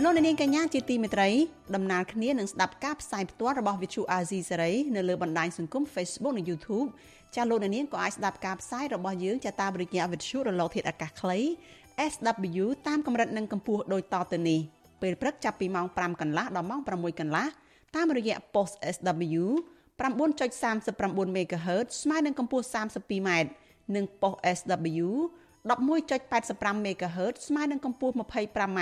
លោកនាងកញ្ញាជាទីមេត្រីដំណើរគ្នានឹងស្ដាប់ការផ្សាយផ្ទាល់របស់ Vithu Azizi Serai នៅលើបណ្ដាញសង្គម Facebook និង YouTube ចាលោកនាងក៏អាចស្ដាប់ការផ្សាយរបស់យើងចាតាមរយៈ Vithu រលកធាតុអាកាសខ្លី SW តាមកម្រិតនិងកម្ពស់ដូចតទៅនេះពេលព្រឹកចាប់ពីម៉ោង5កន្លះដល់ម៉ោង6កន្លះតាមរយៈ post SW 9.39 MHz ស្មើនឹងកម្ពស់ 32m និង post SW 11.85 MHz ស្មើនឹងកម្ពស់ 25m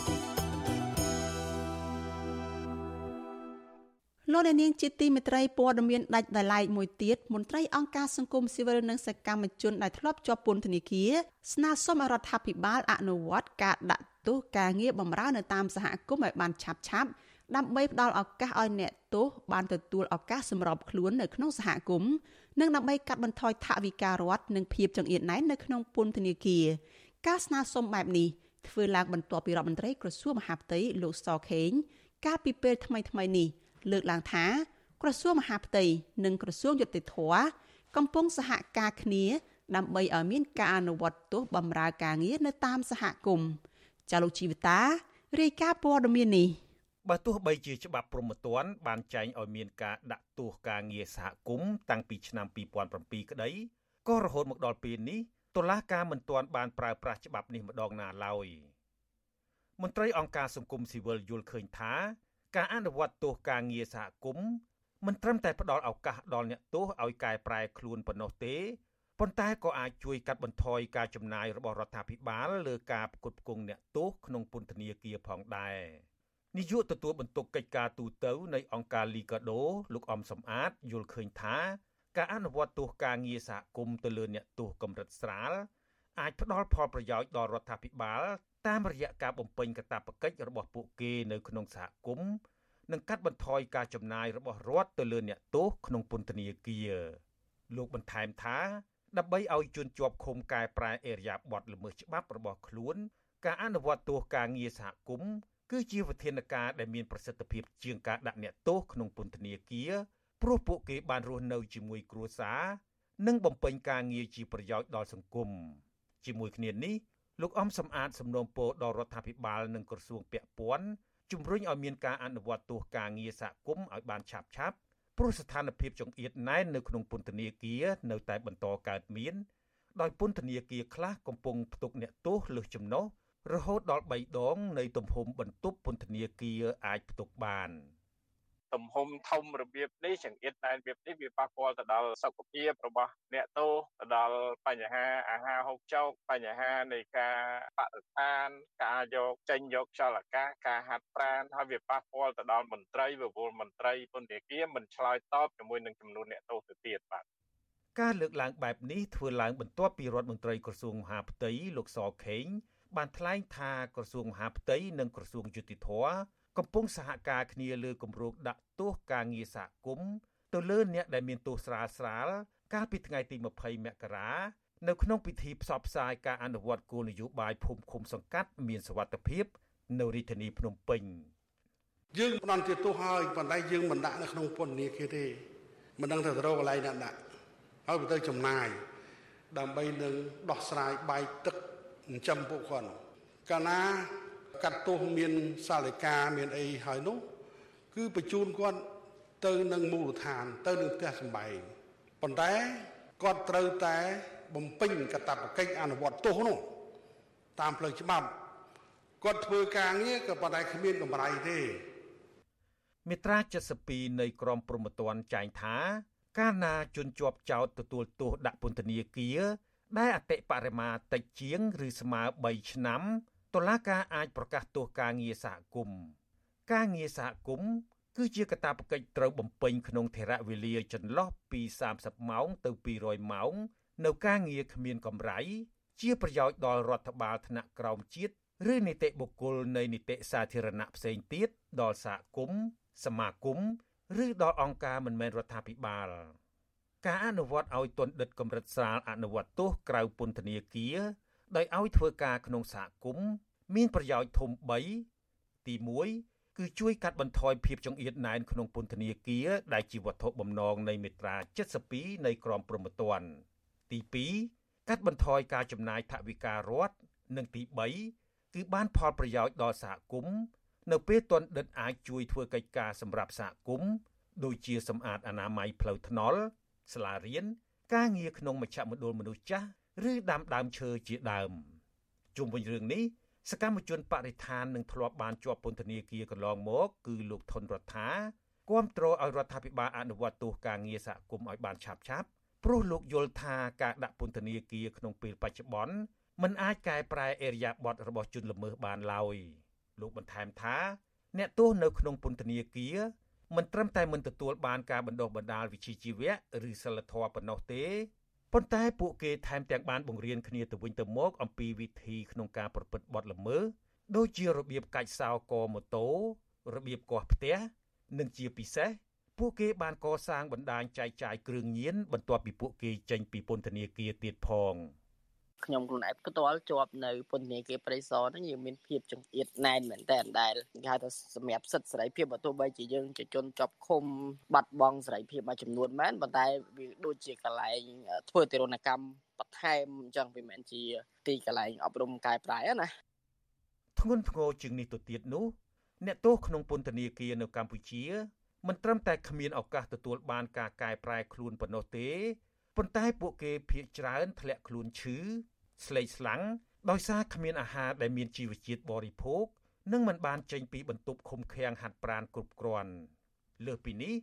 លោកនាងជាទីមេត្រីព័ត៌មានដាច់ដោយឡែកមួយទៀតមន្ត្រីអង្គការសង្គមស៊ីវិលនិងសកម្មជនដែលធ្លាប់ជាប់ពន្ធនាគារស្នើសុំឲ្យរដ្ឋាភិបាលអនុវត្តការដាក់ទោសការងារបម្រើនៅតាមសហគមន៍ឲ្យបានឆាប់ឆាប់ដើម្បីផ្ដល់ឱកាសឲ្យអ្នកទោសបានទទួលឱកាសសម្របខ្លួននៅក្នុងសហគមន៍និងដើម្បីកាត់បន្ថយថវិការដ្ឋនិងភាពចង្អៀតណែននៅក្នុងពន្ធនាគារការស្នើសុំបែបនេះធ្វើឡើងបន្ទាប់ពីរដ្ឋមន្ត្រីក្រសួងមហាផ្ទៃលោកសខេងកាលពីពេលថ្មីៗនេះ លើកឡើងថាក្រសួងមហាផ្ទៃនិងក្រសួងយុតិធធកំពុងសហការគ្នាដើម្បីឲ្យមានការអនុវត្តទោសបម្រើការងារនៅតាមសហគមន៍ចាលោកជីវតារាយការណ៍ព័ត៌មាននេះបើទោះបីជាច្បាប់ព្រហ្មទណ្ឌបានចែងឲ្យមានការដាក់ទោសការងារសហគមន៍តាំងពីឆ្នាំ2007ក្តីក៏រហូតមកដល់ពេលនេះតុលាការមិនទាន់បានប្រើប្រាស់ច្បាប់នេះម្ដងណាឡើយមន្ត្រីអង្គការសង្គមស៊ីវិលយល់ឃើញថា ការអនុវត្តទោសការងារសហគមន៍មិនត្រឹមតែផ្ដល់ឱកាសដល់អ្នកទោសឲ្យកែប្រែខ្លួនប៉ុណ្ណោះទេប៉ុន្តែក៏អាចជួយកាត់បន្ថយការចំណាយរបស់រដ្ឋាភិបាលលើការផ្គត់ផ្គង់អ្នកទោសក្នុងពន្ធនាគារផងដែរនាយកទទួលបន្ទុកកិច្ចការទូតនៃអង្គការលីកាដូលោកអំសំអាតយល់ឃើញថាការអនុវត្តទោសការងារសហគមន៍ទៅលើអ្នកទោសកម្រិតស្រាលអាចផ្ដល់ផលប្រយោជន៍ដល់រដ្ឋាភិបាល តាមរយៈការបំពេញកាតព្វកិច្ចរបស់ពួកគេនៅក្នុងសហគមន៍និងកាត់បន្ថយការចំណាយរបស់រដ្ឋទៅលើអ្នកទោសក្នុងពន្ធនាគារលោកបន្ថែមថាដើម្បីឲ្យជនជាប់ឃុំកែប្រែអេរយាប័តល្មើសច្បាប់របស់ខ្លួន ការអនុវត្តទោសការងារសហគមន៍គឺជាវិធានការដែលមានប្រសិទ្ធភាពជាងការដាក់អ្នកទោសក្នុងពន្ធនាគារព្រោះពួកគេបានរស់នៅជាមួយគ្រួសារនិងបំពេញការងារជាប្រយោជន៍ដល់សង្គមជាមួយគ្នានេះ លោកអំសំអាតសំណូមពរដល់រដ្ឋាភិបាលនិងក្រសួងពាក់ព័ន្ធជំរុញឲ្យមានការអនុវត្តទោសការងារសហគមន៍ឲ្យបានឆាប់ឆាប់ព្រោះស្ថានភាពចង្អៀតណែននៅក្នុងពន្ធនាគារនៅតែបន្តកើតមានដោយពន្ធនាគារខ្លះកំពុងផ្ទុកអ្នកទោសលើសចំណុះរហូតដល់3ដងនៃទំហំបន្ទប់ពន្ធនាគារអាចផ្ទុកបាន។ ទំហំធំរបៀបនេះចង្អៀតដែនរបៀបនេះវាប៉ះពាល់ទៅដល់សុខភាពរបស់អ្នកទោសទៅដល់បញ្ហាអាហារហូបចុកបញ្ហានៃការបរិស្ថានការយកចេញយកខ្យល់អាកាសការហាត់ប្រាណហើយវាប៉ះពាល់ទៅដល់មន្ត្រីវវល់មន្ត្រីពន្ធនាគារមិនឆ្លើយតបជាមួយនឹងចំនួនអ្នកទោសទៅទៀតបាទការលើកឡើងបែបនេះធ្វើឡើងបន្ទាប់ពីរដ្ឋមន្ត្រីក្រសួងមហាផ្ទៃលោកសខេងបានថ្លែងថាក្រសួងមហាផ្ទៃនិងក្រសួងយុតិធធ កំពុងសហការគ្នាលើគម្រោងដាក់ទោសការងារសហគមន៍ទៅលើអ្នកដែលមានទោសស្រាលស្រាលកាលពីថ្ងៃទី20មករានៅក្នុងពិធីផ្សព្វផ្សាយការអនុវត្តគោលនយោបាយភូមិឃុំសង្កាត់មានសវត្ថភាពនៅរាជធានីភ្នំពេញយើងផ្ដន់ជាទោសហើយប៉ុន្តែយើងមិនដាក់នៅក្នុងពន្ធនាគារទេមិនដឹងទៅរកកន្លែងណាដាក់ហើយទៅចំណាយដើម្បីនឹងដោះស្រាយបាយទឹកចិញ្ចឹមពួកគាត់កាលណា កាត់ទោសមានសាលិកាមានអីហើយនោះគឺបញ្ជូនគាត់ទៅនឹងមូលដ្ឋាន ទៅនឹងផ្ទះសម្បែងប៉ុន្តែគាត់ត្រូវតែបំពេញកាតព្វកិច្ចអនុវត្តទោសនោះតាមផ្លូវច្បាប់គាត់ធ្វើការងារក៏ប៉ុន្តែគ្មានកម្រៃទេមេត្រា72នៃក្រមព្រហ្មទណ្ឌចែងថា កាលណាជនជាប់ចោតទទួលទោសដាក់ពន្ធនាគារដែលអតិបរមាតិចជាង ឬស្មើ3ឆ្នាំ តុលាការអាចប្រកាសទោសការងារសហគមន៍ការងារសហគមន៍គឺជាកាតព្វកិច្ចត្រូវបំពេញក្នុងថេរវេលាចន្លោះពី30ម៉ោងទៅ200ម៉ោង នៅការងារគ្មានកម្រៃជាប្រយោជន៍ដល់រដ្ឋបាលថ្នាក់ក្រោមជាតិឬនីតិបុគ្គលនៃនីតិសាធារណៈផ្សេងទៀតដល់សហគមន៍សមាគមឬដល់អង្គការមិនមែនរដ្ឋាភិបាលការអនុវត្តឲ្យទណ្ឌិតកម្រិតស្រាលអនុវត្តទោសក្រៅពន្ធនាគារ ដោយឲ្យធ្វើការក្នុងសហគមន៍មានប្រយោជន៍ធំ3ទី1គឺជួយកាត់បន្ថយភាពចង្អៀតណែនក្នុងពន្ធនាគារដែលជាវត្ថុបំណងនៃមេត្រា72នៃក្រមព្រហ្មទណ្ឌទី2កាត់បន្ថយការចំណាយថវិការដ្ឋនិងទី3គឺបានផលប្រយោជន៍ដល់សហគមន៍នៅពេលទណ្ឌិតអាចជួយធ្វើកិច្ចការសម្រាប់សហគមន៍ដូចជាសម្អាតអនាម័យផ្លូវថ្នល់សាលារៀនការងារក្នុងមជ្ឈមណ្ឌលមនុស្សចាស់ ឬដាំដើមឈើជាដើមជុំវិញរឿងនេះសកម្មជនបរិស្ថាននឹងធ្លាប់បានជាប់ពន្ធនាគារកន្លងមកគឺលោកថនរដ្ឋាគាំទ្រឲ្យរដ្ឋាភិបាលអនុវត្តទោសការងារសហគមន៍ឲ្យបានឆាប់ឆាប់ព្រោះលោកយល់ថាការដាក់ពន្ធនាគារក្នុងពេលបច្ចុប្បន្នมันអាចកែប្រែអេរយាប័តរបស់ជនល្មើសបានឡើយលោកបន្ថែមថា អ្នកទោសនៅក្នុងពន្ធនាគារមិនត្រឹមតែមិនទទួលបានការបណ្ដុះបណ្ដាលវិជ្ជាជីវៈឬសិលធម៌ប៉ុណ្ណោះទេ ប៉ុន្តែពួកគេថែមទាំងបានបង្រៀនគ្នាទៅវិញទៅមកអំពីវិធីក្នុងការប្រព្រឹត្តបទល្មើសដូចជារបៀបកាច់សោកម៉ូតូរបៀបកោះផ្ទះនិងជាពិសេសពួកគេបានកសាងបណ្ដាញចែកចាយគ្រឿងញៀនបន្ទាប់ពីពួកគេចេញពីពន្ធនាគារទៀតផង។ ខ្ញុំខ្លួនឯងផ្ទាល់ជាប់នៅពន្ធនាគារព្រៃសរហ្នឹងយើងមានភាពចង្អៀតណែនមែនតើដែលគេហៅថាសម្រាប់សិទ្ធិសេរីភាពបើទោះបីជាយើងជាជនជាប់ឃុំបាត់បង់សេរីភាពមួយចំនួនមែនប៉ុន្តែវាដូចជាកន្លែងធ្វើទរណកម្មបន្ថែមអញ្ចឹងវាមិនមែនជាទីកន្លែងអប់រំកែប្រែណាធ្ងន់ធ្ងរជាងនេះទៅទៀតនោះអ្នកទោសក្នុងពន្ធនាគារនៅកម្ពុជាមិនត្រឹមតែគ្មានឱកាសទទួលបានការកែប្រែខ្លួនប៉ុណ្ណោះទេ ប៉ុន្តែពួកគេភ័យច្រើនធ្លាក់ខ្លួនឈឺស្លេកស្លាំងដោយសារគ្មានអាហារដែលមានជីវជាតិបរិភោគនិងមិនបានចេញពីបន្ទប់ឃុំឃាំងហាត់ប្រាណគ្រប់គ្រាន់លើសពីនេះ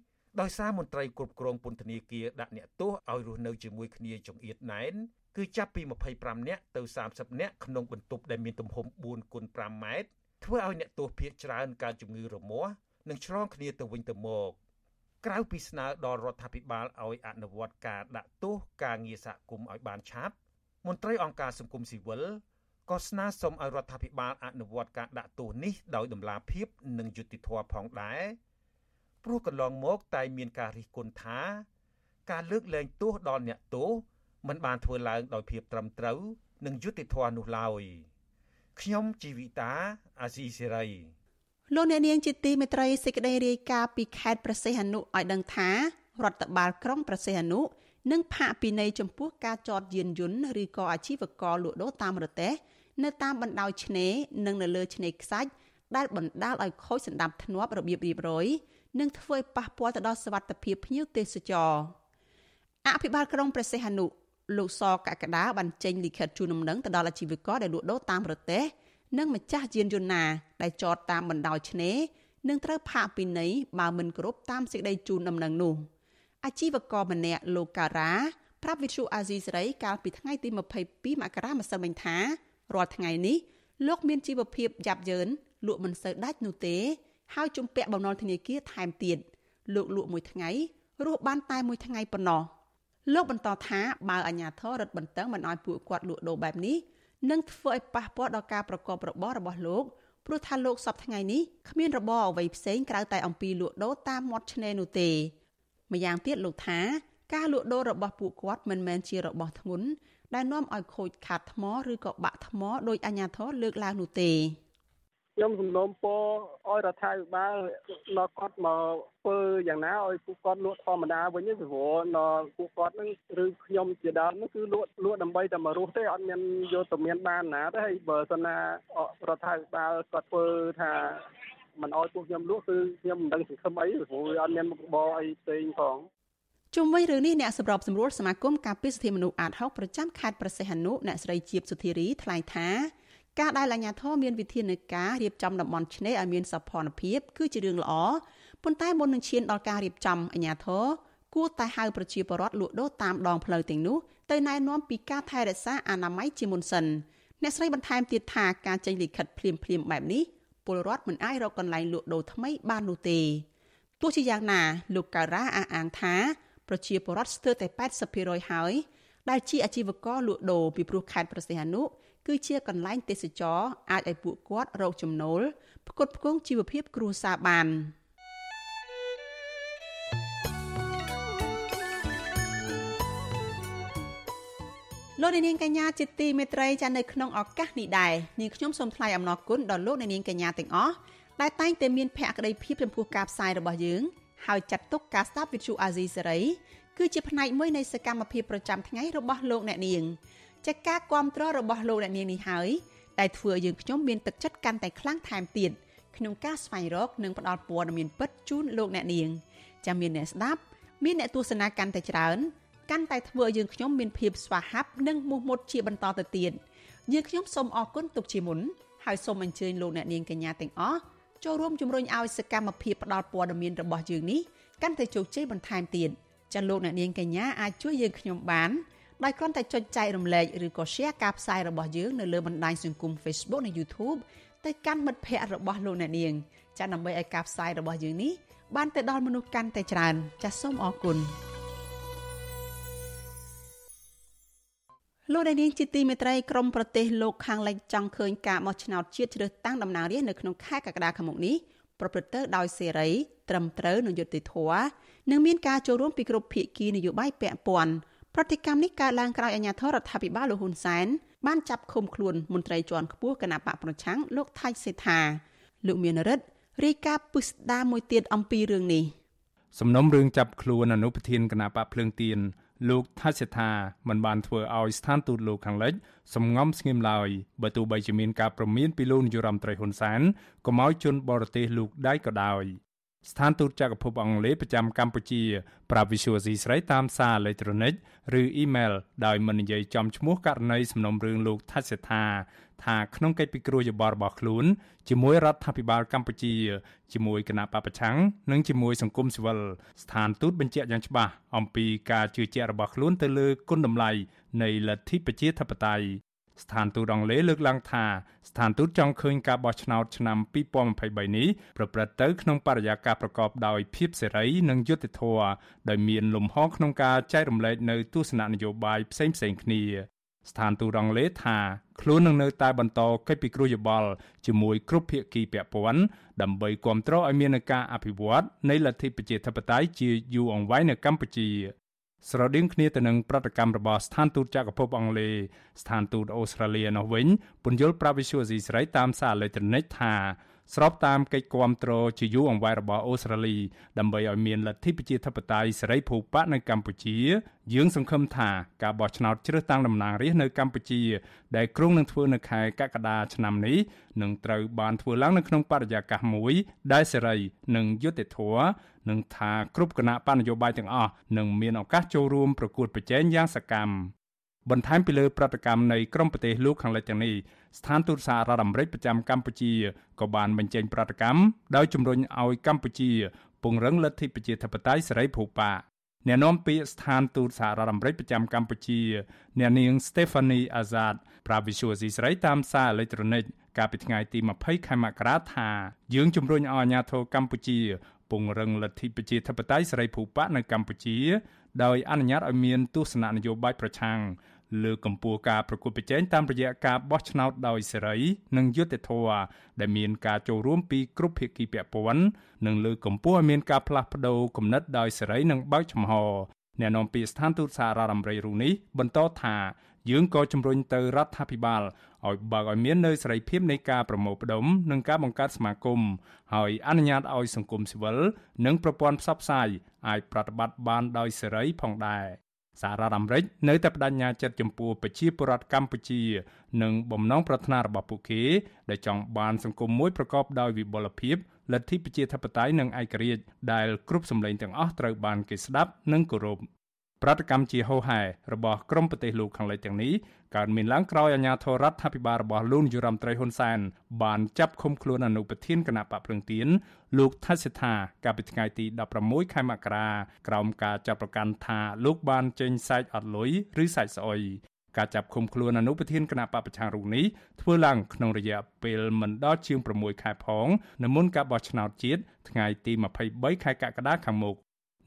ដោយសារមន្ត្រីគ្រប់គ្រងពន្ធនាគារដាក់អ្នកទោសឲ្យរស់នៅជាមួយគ្នាចង្អៀតណែនគឺចាប់ពី25នាក់ទៅ30នាក់ក្នុងបន្ទប់ដែលមានទំហំ4គុណ5ម៉ែត្រធ្វើឲ្យអ្នកទោសភៀសច្រើនកើតជំងឺរមាស់និងឆ្លងគ្នាទៅវិញទៅមក ក្រៅពីស្នើដល់រដ្ឋាភិបាលឲ្យអនុវត្តការដាក់ទោសការងារសហគមន៍ឲ្យបានឆាប់មន្ត្រីអង្គការសង្គមស៊ីវិលក៏ស្នើសុំឲ្យរដ្ឋាភិបាលអនុវត្តការដាក់ទោសនេះដោយតម្លាភាពនិងយុត្តិធម៌ផងដែរព្រោះកន្លងមកតែមានការរិះគន់ថា ការលើកលែងទោសដល់អ្នកទោសមិនបានធ្វើឡើងដោយភាពត្រឹមត្រូវនិងយុត្តិធម៌នោះឡើយខ្ញុំជីវិតាអាស៊ីសេរី លោកអ្នកនាងជាទីមេត្រីសេចក្តីរាយការណ៍ពីខេត្តប្រសេះអនុឲ្យដឹងថារដ្ឋបាលក្រុងប្រសេះអនុនិងផាកពិន័យចំពោះការចតយានយន្តឬក៏អាជីវករលក់ដូរតាមរទេះនៅតាមបណ្ដោយឆ្នេរនិងនៅលើឆ្នេរខ្សាច់ដែលបណ្ដាលឲ្យខូចសណ្ដាប់ធ្នាប់របៀបរៀបរយនិងធ្វើឲ្យប៉ះពាល់ទៅដល់សវត្ថភាពភ្ញៀវទេសចរអភិបាលក្រុងព្រះសីហនុលោកសកកដាបានចេញលិខិតជូនដំណឹងទៅដល់អាជីវករដែលលក់ដូរតាមរទេះ និងម្ចាស់យានយន្តណាដែលចតតាមបណ្ដោយឆ្នេរនឹងត្រូវផាកពិន័យបើមិនគ្រប់តាមសេចក្តីជូនដំណឹងនោះ។អាជីវករម្នាក់លោកការ៉ាប្រាប់វិទ្យុអាស៊ីសេរីកាលពីថ្ងៃទី22មករាម្សិលមិញថារាល់ថ្ងៃនេះលោកមានជីវភាពយ៉ាប់យ៉ឺនលក់មិនសូវដាច់នោះទេ ហើយជំពាក់បំណុលធនាគារថែមទៀតលោកលក់មួយថ្ងៃរស់បានតែមួយថ្ងៃប៉ុណ្ណោះលោកបន្តថាបើអាជ្ញាធររឹតបន្តឹងមិនឲ្យពួកគាត់លក់ដូរបែបនេះ និងធ្វើឲ្យប៉ះពាល់ដល់ការប្រកបរបររបស់លោកព្រោះថាលោកសពថ្ងៃនេះគ្មានរបរអ្វីផ្សេងក្រៅតែអំពីលក់ដូរតាមមាត់ឆ្នេរនោះទេម្យ៉ាងទៀតលោកថាការលក់ដូររបស់ពួកគាត់មិនមែនជារបស់ធ្ងន់ដែលនាំឲ្យខូចខាតថ្មឬក៏បាក់ថ្មដោយអាជ្ញាធរលើកឡើងនោះទេ ខ្ញុំសំណូមពរឲ្យរដ្ឋាភិបាលដល់គាត់មកធ្វើយ៉ាងណាឲ្យពួកគាត់លក់ធម្មតាវិញទៅព្រោះដល់ពួកគាត់នឹងឬខ្ញុំជាដើមនោះគឺលក់លក់ដើម្បីតែមករស់ទេអត់មានយកទៅមានបានណាទេហើយបើសិនណារដ្ឋាភិបាលគាត់ធ្វើថាមិនអោយពួកខ្ញុំលក់គឺខ្ញុំមិនដឹងសង្ឃឹមអីព្រោះអត់មានមុខរបរអីផ្សេងផងជុំវិញរឿងនេះអ្នកសម្របសម្រួលសមាគមការពារសិទ្ធិមនុស្សអាត6ប្រចាំខេត្តប្រសិទ្ធនុអ្នកស្រីជាបសុធារីថ្លែងថា ការដែលអាជ្ញាធរមានវិធានការរៀបចំតំបន់ឆ្នេរឲ្យមានសោភ័ណភាពគឺជារឿងល្អប៉ុន្តែមុននឹងឈានដល់ការរៀបចំអាជ្ញាធរគួរតែហៅប្រជាពលរដ្ឋលក់ដូរតាមដងផ្លូវទាំងនោះទៅណែនាំពីការថែរក្សាអនាម័យជាមុនសិនអ្នកស្រីបន្ថែមទៀតថាការចេញលិខិតភ្លាមភ្លាមបែបនេះពលរដ្ឋមិនអាចរកកន្លែងលក់ដូរថ្មីបាននោះទេទោះជាយ៉ាងណាលោកការ៉ាអះអាងថាប្រជាពលរដ្ឋស្ទើរតែ80%ហើយដែលជាអាជីវករលក់ដូរពីព្រោះខេត្តប្រសិទ្ធអនុ គឺជាកន្លែងទេសចរអាចឲ្យពួកគាត់រកចំណូលផ្គត់ផ្គង់ជីវភាពគ្រួសារបានលោកនាងកញ្ញាជាទីមេត្រីចានៅក្នុងឱកាសនេះដែរនាងខ្ញុំសូមថ្លែងអំណរគុណដល់លោកនាងកញ្ញាទាំងអស់ដែលតែងតែមានភក្ដីភាពចំពោះការផ្សាយរបស់យើងហើយចាត់ទុកការស្ដាប់វិទ្យុអាស៊ីសេរីគឺជាផ្នែកមួយនៃសកម្មភាពប្រចាំថ្ងៃរបស់លោកអ្នកនាង ចាការគ្រប់គ្រងរបស់លោកអ្នកនាងនេះហើយដែលធ្វើឲ្យយើងខ្ញុំមានទឹកចិត្តកាន់តែខ្លាំងថែមទៀតក្នុងការស្វែងរកនិងផ្តល់ព័ត៌មានពិតជូនលោកអ្នកនាងចាំមានអ្នកស្ដាប់មានអ្នកទស្សនាកាន់តែច្រើនកាន់តែធ្វើឲ្យយើងខ្ញុំមានភាពស្វាហាប់និងមោះមុតជាបន្តទៅទៀតយើងខ្ញុំសូមអរគុណទុកជាមុនហើយសូមអញ្ជើញលោកអ្នកនាងកញ្ញាទាំងអស់ចូលរួមជំរុញឲ្យសកម្មភាពផ្តល់ព័ត៌មានរបស់យើងនេះកាន់តែជោគជ័យបន្ថែមទៀតចាលោកអ្នកនាងកញ្ញាអាចជួយយើងខ្ញុំបាន ដោយគ្រាន់តែចុចចែករំលែកឬក៏ share ការផ្សាយរបស់យើងនៅលើបណ្ដាញសង្គម Facebook និង YouTube ទៅកាន់មិត្តភ័ក្តិរបស់លោកអ្នកនាងចាដើម្បីឲ្យការផ្សាយរបស់យើងនេះបានទៅដល់មនុស្សកាន់តែច្រើន ចាសសូមអរគុណលោកនាងជាទីមេត្រីក្រមប្រទេសលោកខាងលិចចង់ឃើញការបោះឆ្នោតជាតិជ្រើសតាំងតំណាងរាស្ត្រនៅក្នុងខែកក្កដាខាងមុខនេះប្រព្រឹត្តទៅដោយសេរីត្រឹមត្រូវនិងយុត្តិធម៌និងមានការចូលរួមពីគ្រប់ភាគីនយោបាយពាក់ព័ន្ធ ប្រតិកម្មនេះកើតឡើងក្រោយអាជ្ញាធររដ្ឋាភិបាលលោកហ៊ុនសែនបានចាប់ឃុំខ្លួនមន្ត្រីជាន់ខ្ពស់គណៈបកប្រឆាំងលោកថៃសេដ្ឋាលោកមានរិទ្ធរាយការណ៍ពិស្ដារមួយទៀតអំពីរឿងនេះសំណុំរឿងចាប់ខ្លួនអនុប្រធានគណៈបកភ្លើងទៀនលោកថាសិដ្ឋាមិនបានធ្វើឲ្យស្ថានទូតលោកខាងលិចសំងំស្ងៀមឡើយបើទោះបីជាមានការប្រមានពីលោកនាយរដ្ឋមន្ត្រីហ៊ុនសែនកុំឲ្យជនបរទេសលោកដៃក៏ដោយ ស្ថានទូតចក្រភពអង់គ្លេសប្រចាំកម្ពុជាប្រាប់ Visual C ស្រីតាមសារអេឡិចត្រូនិកឬអ៊ីមែលដោយមិននិយាយចំឈ្មោះករណីសំណុំរឿងលោកថាសិដ្ឋាថាក្នុងកិច្ចពិគ្រោះយោបល់របស់ខ្លួនជាមួយរដ្ឋាភិបាលកម្ពុជាជាមួយគណៈបពប្រឆាំងនិងជាមួយសង្គមស៊ីវិលស្ថានទូតបញ្ជាក់យ៉ាងច្បាស់អំពីការជឿជាក់របស់ខ្លួនទៅលើគុណតម្លៃនៃលទ្ធិប្រជាធិបតេយ្យ ស្ថានទូតអង់គ្លេសលើកឡើងថាស្ថានទូតចង់ឃើញការបោះឆ្នោតឆ្នាំ2023នេះប្រព្រឹត្តទៅក្នុងបរិយាកាសប្រកបដោយភាពសេរីនិងយុត្តិធម៌ដោយមានលំហក្នុងការចែករំលែកនៅទស្សនៈនយោបាយផ្សេងៗគ្នាស្ថានទូតអង់គ្លេសថាខ្លួននឹងនៅតែបន្តកិច្ចពិគ្រោះយោបល់ជាមួយគ្រប់ភាគីពាក់ព័ន្ធដើម្បីគ្រប់គ្រងឲ្យមានការអភិវឌ្ឍនៃលទ្ធិប្រជាធិបតេយ្យជាយូរអង្វែងនៅកម្ពុជា ស្រដៀងគ្នាទៅនឹងប្រតិកម្មរបស់ស្ថានទូតចក្រភពអង់គ្លេសស្ថានទូតអូស្ត្រាលីនោះវិញពន្យល់ប្រាវិសុយស៊ីស្រីតាមសារអេឡិចត្រូនិកថា ស្របតាមកិច្ចគាំទ្រជាយូរអង្វែងរបស់អូស្ត្រាលីដើម្បីឲ្យមានលទ្ធិប្រជាធិបតេយ្យសេរីភូប៉ានៅកម្ពុជាយើងសង្ឃឹមថាការបោះឆ្នោតជ្រើសតាំងតំណាងរាស្ត្រនៅកម្ពុជា ដែលគ្រោងនឹងធ្វើនៅខែកក្កដាឆ្នាំនេះនឹងត្រូវបានធ្វើឡើងនៅក្នុងបរិយាកាសមួយ ដែលសេរីនិងយុត្តិធម៌និងថាគ្រប់គណៈបញ្ញយោបាយទាំងអស់នឹងមានឱកាសចូលរួមប្រកួតប្រជែងយ៉ាងសកម្ម បន្ថែមពីលើប្រតិកម្មនៃក្រមប្រទេសលោកខាងលិចទាំងនេះស្ថានទូតសហរដ្ឋអាមេរិកប្រចាំកម្ពុជាក៏បានបញ្ចេញប្រតិកម្មដោយជំរុញឲ្យកម្ពុជាពង្រឹងលទ្ធិប្រជាធិបតេយ្យសេរីភូប៉ាអ្នកនាំពាក្យស្ថានទូតសហរដ្ឋអាមេរិកប្រចាំកម្ពុជាអ្នកនាង Stephanie Azad ប្រាប់ Visual C ស្រីតាមសារអេឡិចត្រូនិកកាលពីថ្ងៃទី20ខែមករាថាយើងជំរុញឲ្យអាជ្ញាធរកម្ពុជាពង្រឹងលទ្ធិប្រជាធិបតេយ្យសេរីភូប៉ានៅកម្ពុជា ដោយអនុញ្ញាតឲ្យមានទស្សនៈនយោបាយប្រឆាំង លើកកម្ពស់ការប្រកួតប្រជែងតាមរយៈការបោះឆ្នោតដោយសេរី និងយុត្តិធម៌ដែលមានការចូលរួមពីគ្រប់ភាគីពាក់ព័ន្ធនិងលើកកម្ពស់ឲ្យមានការផ្លាស់ប្តូរគំនិតដោយសេរីនិងបើកចំហអ្នកនាំពាក្យស្ថានទូតសហរដ្ឋអាមេរិករូបនេះបន្តថាយើងក៏ជំរុញទៅរដ្ឋាភិបាលឲ្យបើកឲ្យមាននៅសេរីភាពនៃការប្រមូលផ្ដុំនិងការបង្កើតសមាគមហើយអនុញ្ញាតឲ្យសង្គមស៊ីវិលនិងប្រព័ន្ធផ្សព្វផ្សាយអាចប្រតិបត្តិបានដោយសេរីផងដែរ សហរដ្ឋអាមេរិកនៅតែបដិញ្ញាចិត្តចំពោះប្រជាពលរដ្ឋកម្ពុជា និងបំណងប្រាថ្នារបស់ពួកគេដែលចង់បានសង្គមមួយប្រកបដោយវិបុលភាពលទ្ធិប្រជាធិបតេយ្យនិងឯករាជ្យដែលគ្រប់សម្លេងទាំងអស់ត្រូវបានគេស្ដាប់និងគោរព ប្រតិកម្មជាហោហែរបស់ក្រមប្រទេសលោកខាងលិចទាំងនេះកើតមានឡើងក្រោយអាញាធរដ្ឋាភិបាលរបស់លោកនាយរដ្ឋមន្ត្រីហ៊ុនសែនបានចាប់ឃុំខ្លួនអនុប្រធានគណៈបកភ្លឹងទៀនលោកថៃសិដ្ឋាកាលពីថ្ងៃទី16ខែមករាក្រោមការចាប់ប្រកាន់ថាលោកបានចេញសែកអត់លុយឬសែកស្អុយការចាប់ឃុំខ្លួនអនុប្រធានគណៈបកប្រឆាំងរូបនេះធ្វើឡើងក្នុងរយៈពេលមិនដល់ជាង6ខែផងនៅមុនការបោះឆ្នោតជាតិថ្ងៃទី23ខែកក្កដាខាងមុខ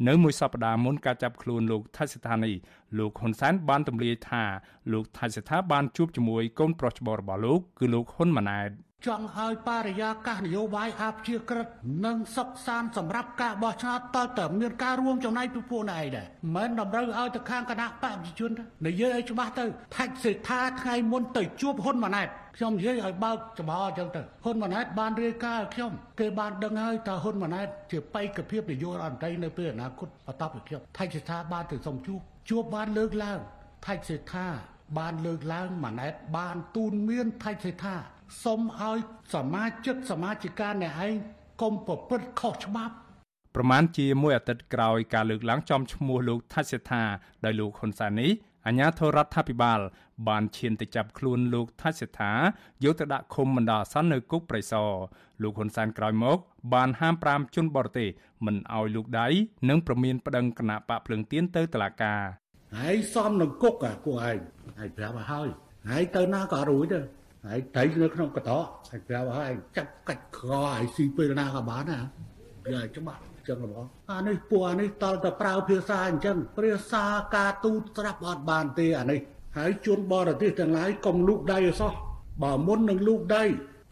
នៅមួយសប្តាហ៍មុនការចាប់ខ្លួនលោកថៃសិដ្ឋានីលោកហ៊ុនសែនបានទម្លាយថាលោកថៃសិដ្ឋាបានជួបជាមួយកូនប្រុសច្បងរបស់លោកគឺលោកហ៊ុនម៉ាណែត ចង់ឲ្យបរិយាកាសនយោបាយអាព្យាក្រឹតនិងសុខសាន្តសម្រាប់ការបោះឆ្នោតតើតើមានការរួមចំណែកពីពួកណែឯដែរមិនតម្រូវឲ្យទៅខាងគណៈបព្វជិជននិយាយឲ្យច្បាស់ទៅថាច់សេដ្ឋាថ្ងៃមុនទៅជួបហ៊ុនម៉ាណែតខ្ញុំនិយាយឲ្យបើកចំហអញ្ចឹងទៅហ៊ុនម៉ាណែតបានរាយការណ៍ខ្ញុំគេបានដឹងហើយថាហ៊ុនម៉ាណែតជាបេក្ខភាពនយោបាយអន្តរនៅពេលអនាគតបន្តពីខ្ញុំថាច់សេដ្ឋាបានទៅសុំជួបជួបបានលើកឡើងថាច់សេដ្ឋាបានលើកឡើងម៉ាណែតបានទូនមានថាច់សេដ្ឋា សុំឲ្យសមាជិកសមាជិកាអ្នកឯងកុំប្រព្រឹត្តខុសច្បាប់ប្រមាណជាមួយអាទិត្យក្រោយការលើកឡើងចំឈ្មោះលោកថាច់សេដ្ឋាដោយលោកហ៊ុនសែននេះអាញាធរដ្ឋាភិបាល បានឈានទៅចាប់ខ្លួនលោកថាច់សេដ្ឋាយកទៅដាក់ឃុំបណ្ដោះអាសន្ននៅគុកប្រៃសណលោកហ៊ុនសែនក្រោយមក បានហាម5ជនបរទេសមិនឲ្យលោកដៃនិងប្រមានប្តឹងគណៈបកភ្លឹងទៀនទៅតុលាការហើយសំនឹងគុកអាពួកឯងហើយប្រាប់ឲ្យហើយហើយទៅណាក៏រួចទៅ ហើយត្រីនៅក្នុងកតោហើយប្រាប់ឲ្យចាប់កាច់ខឲ្យស៊ីពេលណាក៏បានណាវាច្បាស់ចឹងបងអានេះពួកអានេះតលតែប្រើភាសាអញ្ចឹងភាសាការទូតស្រាប់អត់បានទេអានេះហើយជួនបរទេសទាំងឡាយកុំលូកដៃអសោះបើមុននឹងលូកដៃ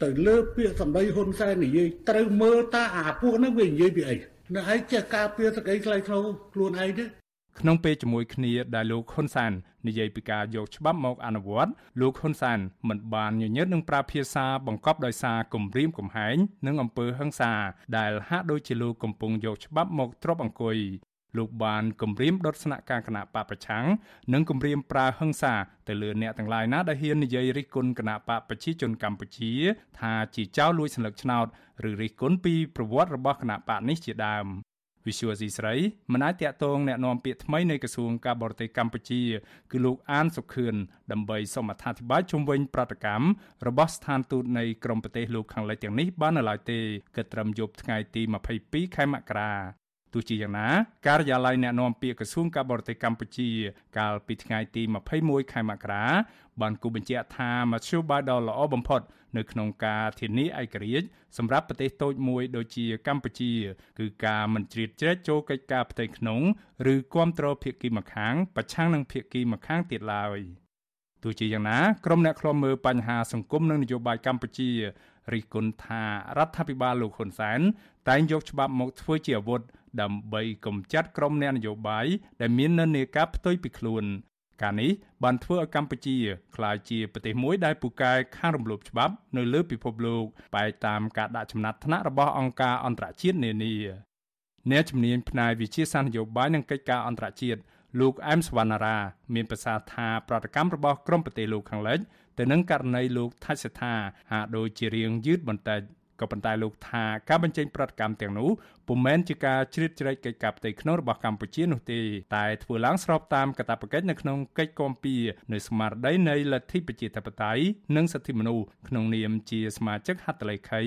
ទៅលើពាក្យសម្ដីហ៊ុនសែននិយាយត្រូវមើលតាអាពួកហ្នឹងវានិយាយពីអីនៅឯងចេះការពារសក្តីថ្លៃថ្នូរខ្លួនឯងទេ ក្នុងពេលជាមួយគ្នាដែលលោកហ៊ុនសាននិយាយពីការយកច្បាប់មកអនុវត្តលោកហ៊ុនសានមិនបានញញើតនឹងប្រើភាសាបង្កប់ដោយសារគំរាមកំហែងនិងអំពើហិង្សា ដែលហាក់ដូចជាលោកកំពុងយកច្បាប់មកទ្របអង្គុយលោកបានគម្រាមដុតស្នាក់ការគណៈបកប្រឆាំងនិងគម្រាមប្រើហិង្សាទៅលើអ្នកទាំងឡាយណាដែលហ៊ាននិយាយរិះគន់គណៈបកប្រជាជនកម្ពុជា ថាជាចៅលួចសន្លឹកឆ្នោតឬរិះគន់ពីប្រវត្តិរបស់គណៈបកនេះជាដើម វិសុវស៊ីស្រីមិនអាចតាក់ទងแนะនាំពាក្យថ្មីនៃក្រសួងការបរទេសកម្ពុជាគឺលោកអានសុខឿនដើម្បីសូមអធិប្បាយជុំវិញប្រតិកម្មរបស់ស្ថានទូតនៃក្រមប្រទេសលោកខាងលិចទាំងនេះបាននៅឡើយទេគិតត្រឹមយប់ថ្ងៃទី22ខែមករាទោះជាយ៉ាងណាការិយាល័យអ្នកណែនាំពាក្យក្រសួងការបរទេសកម្ពុជា កាលពីថ្ងៃទី21ខែមករា បានគូបញ្ជាក់ថាមធ្យោបាយដ៏ល្អបំផុត នៅក្នុងការធានាឯករាជ្យសម្រាប់ប្រទេសតូចមួយដូចជាកម្ពុជា គឺការមិនជ្រៀតជ្រែកចូលកិច្ចការផ្ទៃក្នុងឬគ្រប់គ្រងភាគីម្ខាង ប្រឆាំងនឹងភាគីម្ខាងទៀតឡើយទោះជាយ៉ាងណាក្រុមអ្នកខ្លំមើលបញ្ហាសង្គមនិងនយោបាយកម្ពុជារិះគន់ថារដ្ឋាភិបាលលោកហ៊ុនសែនតែងយកច្បាប់មកធ្វើជាអាវុធដើម្បីកម្ចាត់ក្រុមអ្នកនយោបាយដែលមាននិន្នាការផ្ទុយពីខ្លួន ការនេះបានធ្វើឲ្យកម្ពុជាក្លាយជាប្រទេសមួយដែលពូកែខាងរំលោភច្បាប់នៅលើពិភពលោកបែបតាមការដាក់ចំណាត់ថ្នាក់របស់អង្គការអន្តរជាតិនានាអ្នកជំនាញផ្នែកវិជាសាស្ត្រនយោបាយនិងកិច្ចការអន្តរជាតិលោកអែមសវណ្ណារាមានប្រសាសន៍ថាប្រតិកម្មរបស់ក្រមប្រទេសលោកខាងលិចទៅនឹងករណីលោកថៃសថាហាក់ដូចជារៀងយឺតបន្តិចក៏ប៉ុន្តែលោកថាការបញ្ចេញប្រតិកម្មទាំងនោះ ពុំមែនជាការជ្រៀតជ្រែកកិច្ចការផ្ទៃក្នុងរបស់កម្ពុជានោះទេតែធ្វើឡើងស្របតាមកាតព្វកិច្ចនៅក្នុងកិច្ចគាំពៀនៅស្មារតីនៃលទ្ធិប្រជាធិបតេយ្យនិងសិទ្ធិមនុស្សក្នុងនាមជាសមាជិកហត្ថលេខី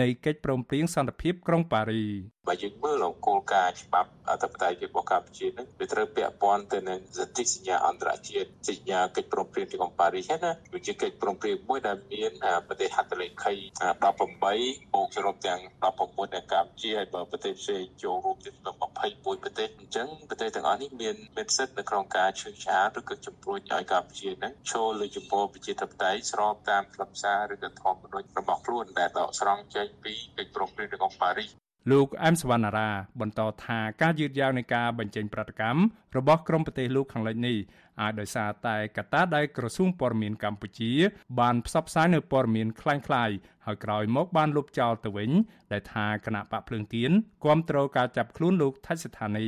នៃកិច្ចព្រមព្រៀងសន្តិភាពក្រុងប៉ារីបើយើងមើលគោលការណ៍ច្បាប់អធិបតេយ្យជាតិរបស់កម្ពុជានឹងវាត្រូវពាក់ព័ន្ធទៅនឹងសន្ធិសញ្ញាអន្តរជាតិសញ្ញាកិច្ចព្រមព្រៀងទីក្រុងប៉ារីសណាវាជាកិច្ចព្រមព្រៀងមួយដែលមានប្រទេសហត្ថលេខី18បូកសរុបទាំង16នៃកម្ពុជាហើយបើប្រទេសផ្សេងចូលរួមទៀត21ប្រទេសអញ្ចឹងប្រទេសទាំងអស់នេះមានមានសិទ្ធិនៅក្នុងការឈឺឆាឬក៏ជំរុញឲ្យកម្ពុជានឹងចូលលើចំពោះប្រជាធិបតេយ្យស្របតាមខ្លឹមសារឬក៏ធម្មនុញ្ញរបស់ខ្លួនដែលដកស្រង់ចេញពីកិច្ចព្រមព្រៀងទីក្រុងប៉ារីសលោកអែមសវណ្ណារាបន្តថាការយឺតយ៉ាវនៃការបញ្ចេញប្រតិកម្មរបស់ក្រមប្រទេសលោកខាងលិចនេះ អាចដោយសារតែកត្តាដែលក្រសួងព័ត៌មានកម្ពុជា បានផ្សព្វផ្សាយនៅព័ត៌មានคล้ายៗហើយក្រោយមកបានលុបចោលទៅវិញដែលថាគណៈបកភ្លើងទៀនគាំទ្រការចាប់ខ្លួនលោកថៃសិដ្ឋានី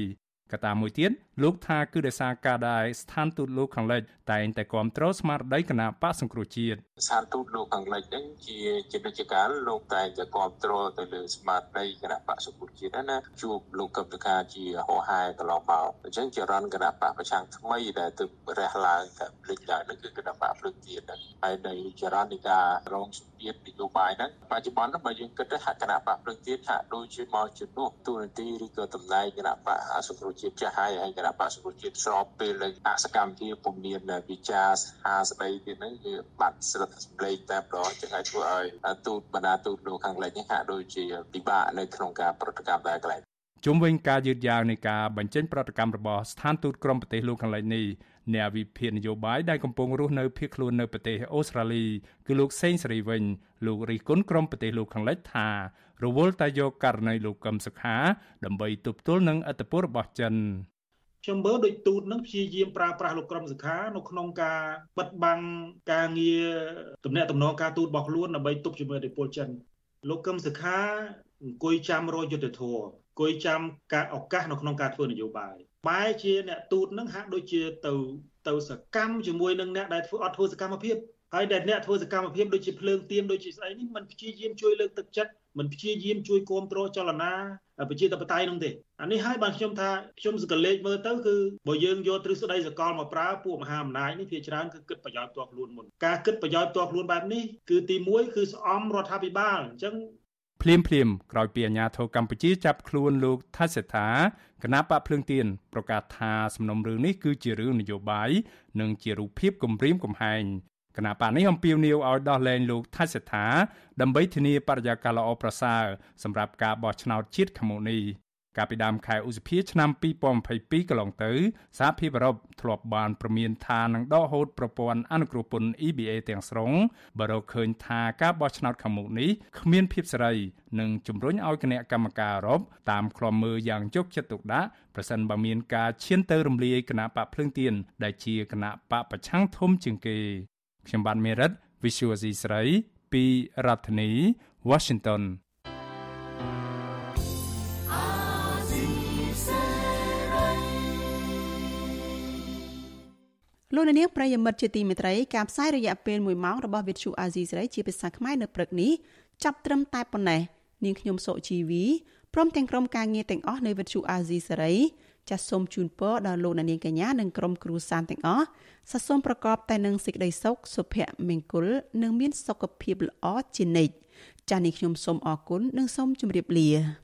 កត្តាមួយទៀតលោកថាគឺដោយសារការដែលស្ថានទូតលោកខាងលិចតែងតែគ្រប់គ្រងស្មារតីគណៈបកសង្គ្រោះជាតិស្ថានទូតលោកខាងលិចហ្នឹងជាជានិច្ចកាលលោកតែងតែគ្រប់គ្រងទៅលើស្មារតីគណៈបកសង្គ្រោះជាតិណាជួបលោកកឹមសុខាជាហោហែកន្លងមកអញ្ចឹងជារនគណៈបកប្រឆាំងថ្មីដែលទើបរះឡើងតែភ្លេចឡើងហ្នឹងគឺគណៈបកភ្លើងទៀតហ្នឹងហើយនៅចរន្តនៃការរងសម្ពាធនយោបាយហ្នឹងបច្ចុប្បន្នបើយើងគិតទៅហគណៈបកភ្លើងទៀតហាក់ដូចជាមកជំនួសទូនាទីឬក៏តំណែងគណៈបកសង្គ្រោះជាតិចាស់ហើយហើយគណៈបកសង្គ្រោះជាតិស្របពេលនៅអសកម្មភាពពុំមានវិចារហាស្ដីទៀតហ្នឹងគឺបាត់ស្រិតសម្លេងតែម្ដងចឹងហើយធ្វើឲ្យទូតបណ្ដាទូតលោកខាងលិចនេះហាក់ដូចជាពិបាកនៅក្នុងការប្រតិកម្មតែកន្លែងជុំវិញការយឺតយ៉ាវនៃការបញ្ចេញប្រតិកម្មរបស់ស្ថានទូតក្រមប្រទេសលោកខាងលិចនេះ អ្នកវិភាគនយោបាយដែលកំពុងរស់នៅភៀសខ្លួននៅប្រទេសអូស្ត្រាលីគឺលោកសេងសេរីវិញលោករិះគន់ក្រមប្រទេសលោកខាងលិចថារវល់តែយកករណីលោកកឹមសុខាដើម្បីទប់ទល់នឹងអធិបតេយ្យរបស់ចិនខ្ញុំមើលដូចទូតនឹងព្យាយាមប្រើប្រាស់លោកក្រមសខានៅក្នុងការបិទបាំងការងារទំនាក់ទំនងការទូតរបស់ខ្លួនដើម្បីទប់ជាមួយឥទ្ធិពលចិនលោកកឹមសខាអង្គុយចាំរយយុទ្ធធរអង្គុយចាំការឱកាសនៅក្នុងការធ្វើនយោបាយ បែរជាអ្នកទូតនឹងហាក់ដូចជាទៅទៅសកម្មជាមួយនឹងអ្នកដែលធ្វើអត់ធ្វើសកម្មភាពហើយដែលអ្នកធ្វើសកម្មភាពដូចជាភ្លើងទៀនដូចជាស្អីនេះมันព្យាយាមជួយលើកទឹកចិត្តมันព្យាយាមជួយគ្រប់គ្រងចលនាប្រជាធិបតេយ្យនោះទេអានេះហើយបានខ្ញុំថាខ្ញុំសង្កលេចមើលទៅគឺបើយើងយកទ្រឹស្ដីសកលមកប្រើពួកមហាអំណាចនេះភាគច្រើនគឺគិតប្រយោជន៍ផ្ទាល់ខ្លួនមុនការគិតប្រយោជន៍ផ្ទាល់ខ្លួនបែបនេះគឺទី1គឺស្អំរដ្ឋាភិបាលអញ្ចឹង ភ្លាមភ្លាមក្រោយពីអាញាធរកម្ពុជាចាប់ខ្លួនលោកថាសេថាគណៈបកភ្លើងទៀនប្រកាសថាសំណុំរឿងនេះគឺជារឿងនយោបាយនិងជារូបភាពគំរាមកំហែងគណៈបកនេះអំពាវនាវឲ្យដោះលែងលោកថៃសេដ្ឋាដើម្បីធានាបរិយាកាសល្អប្រសើរសម្រាប់ការបោះឆ្នោតជាតិខាងមុខនេះ កាលពីដើមខែឧសភាឆ្នាំ2022កន្លងទៅសហភាពអឺរ៉ុបធ្លាប់បានប្រមានថានឹងដកហូតប្រព័ន្ធអនុគ្រោះពន្ធ EBA ទាំងស្រុងបើរកឃើញថាការបោះឆ្នោតខាងមុខនេះគ្មានភាពសេរីនិងជំរុញឲ្យគណៈកម្មការអឺរ៉ុបតាមឃ្លាំមើលយ៉ាងយកចិត្តទុកដាក់ប្រសិនបើមានការឈានទៅរំលាយគណៈបកភ្លើងទៀនដែលជាគណៈបកប្រឆាំងធំជាងគេខ្ញុំបាទមេរិត Visual C ស្រីពីរដ្ឋធានី Washington លោកនាងប្រិយមិត្តជាទីមេត្រីការផ្សាយរយៈពេល1ម៉ោងរបស់ Vithu Azizi ស្រីជាភាសាខ្មែរនៅព្រឹកនេះចាប់ត្រឹមតែប៉ុណ្ណេះនាងខ្ញុំសុជីវីព្រមទាំងក្រុមការងារទាំងអស់នៅ Vithu Azizi ស្រីចាសសូមជូនពរដល់លោកនាងកញ្ញានិងក្រុមគ្រួសារទាំងអស់សសូមប្រកបតែនឹងសេចក្តីសុខសុភមង្គលនិងមានសុខភាពល្អជានិច្ចចាសនេះខ្ញុំសូមអរគុណនិងសូមជម្រាបលា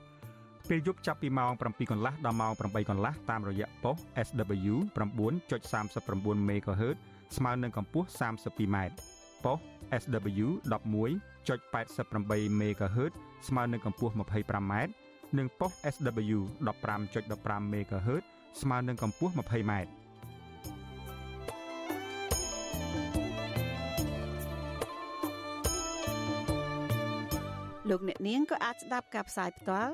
ពេលយប់ចាប់ពីម៉ោង7កន្លះដល់ម៉ោង8កន្លះតាមរយៈប៉ុស SW 9.39 MHz ស្មើនឹងកម្ពស់ 32m ប៉ុស SW 11.88 MHz ស្មើនឹងកម្ពស់ 25m និងប៉ុស SW 15.15 MHz ស្មើនឹងកម្ពស់ 20m លោកអ្នកនាងក៏អាចស្ដាប់ការផ្សាយផ្ទាល់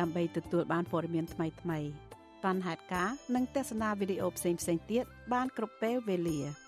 ដើម្បីទទួលបានព័ត៌មានថ្មីៗបានហេតុការនិងទស្សនាវីដេអូផ្សេងៗទៀតបានគ្រប់ពេលវេលា។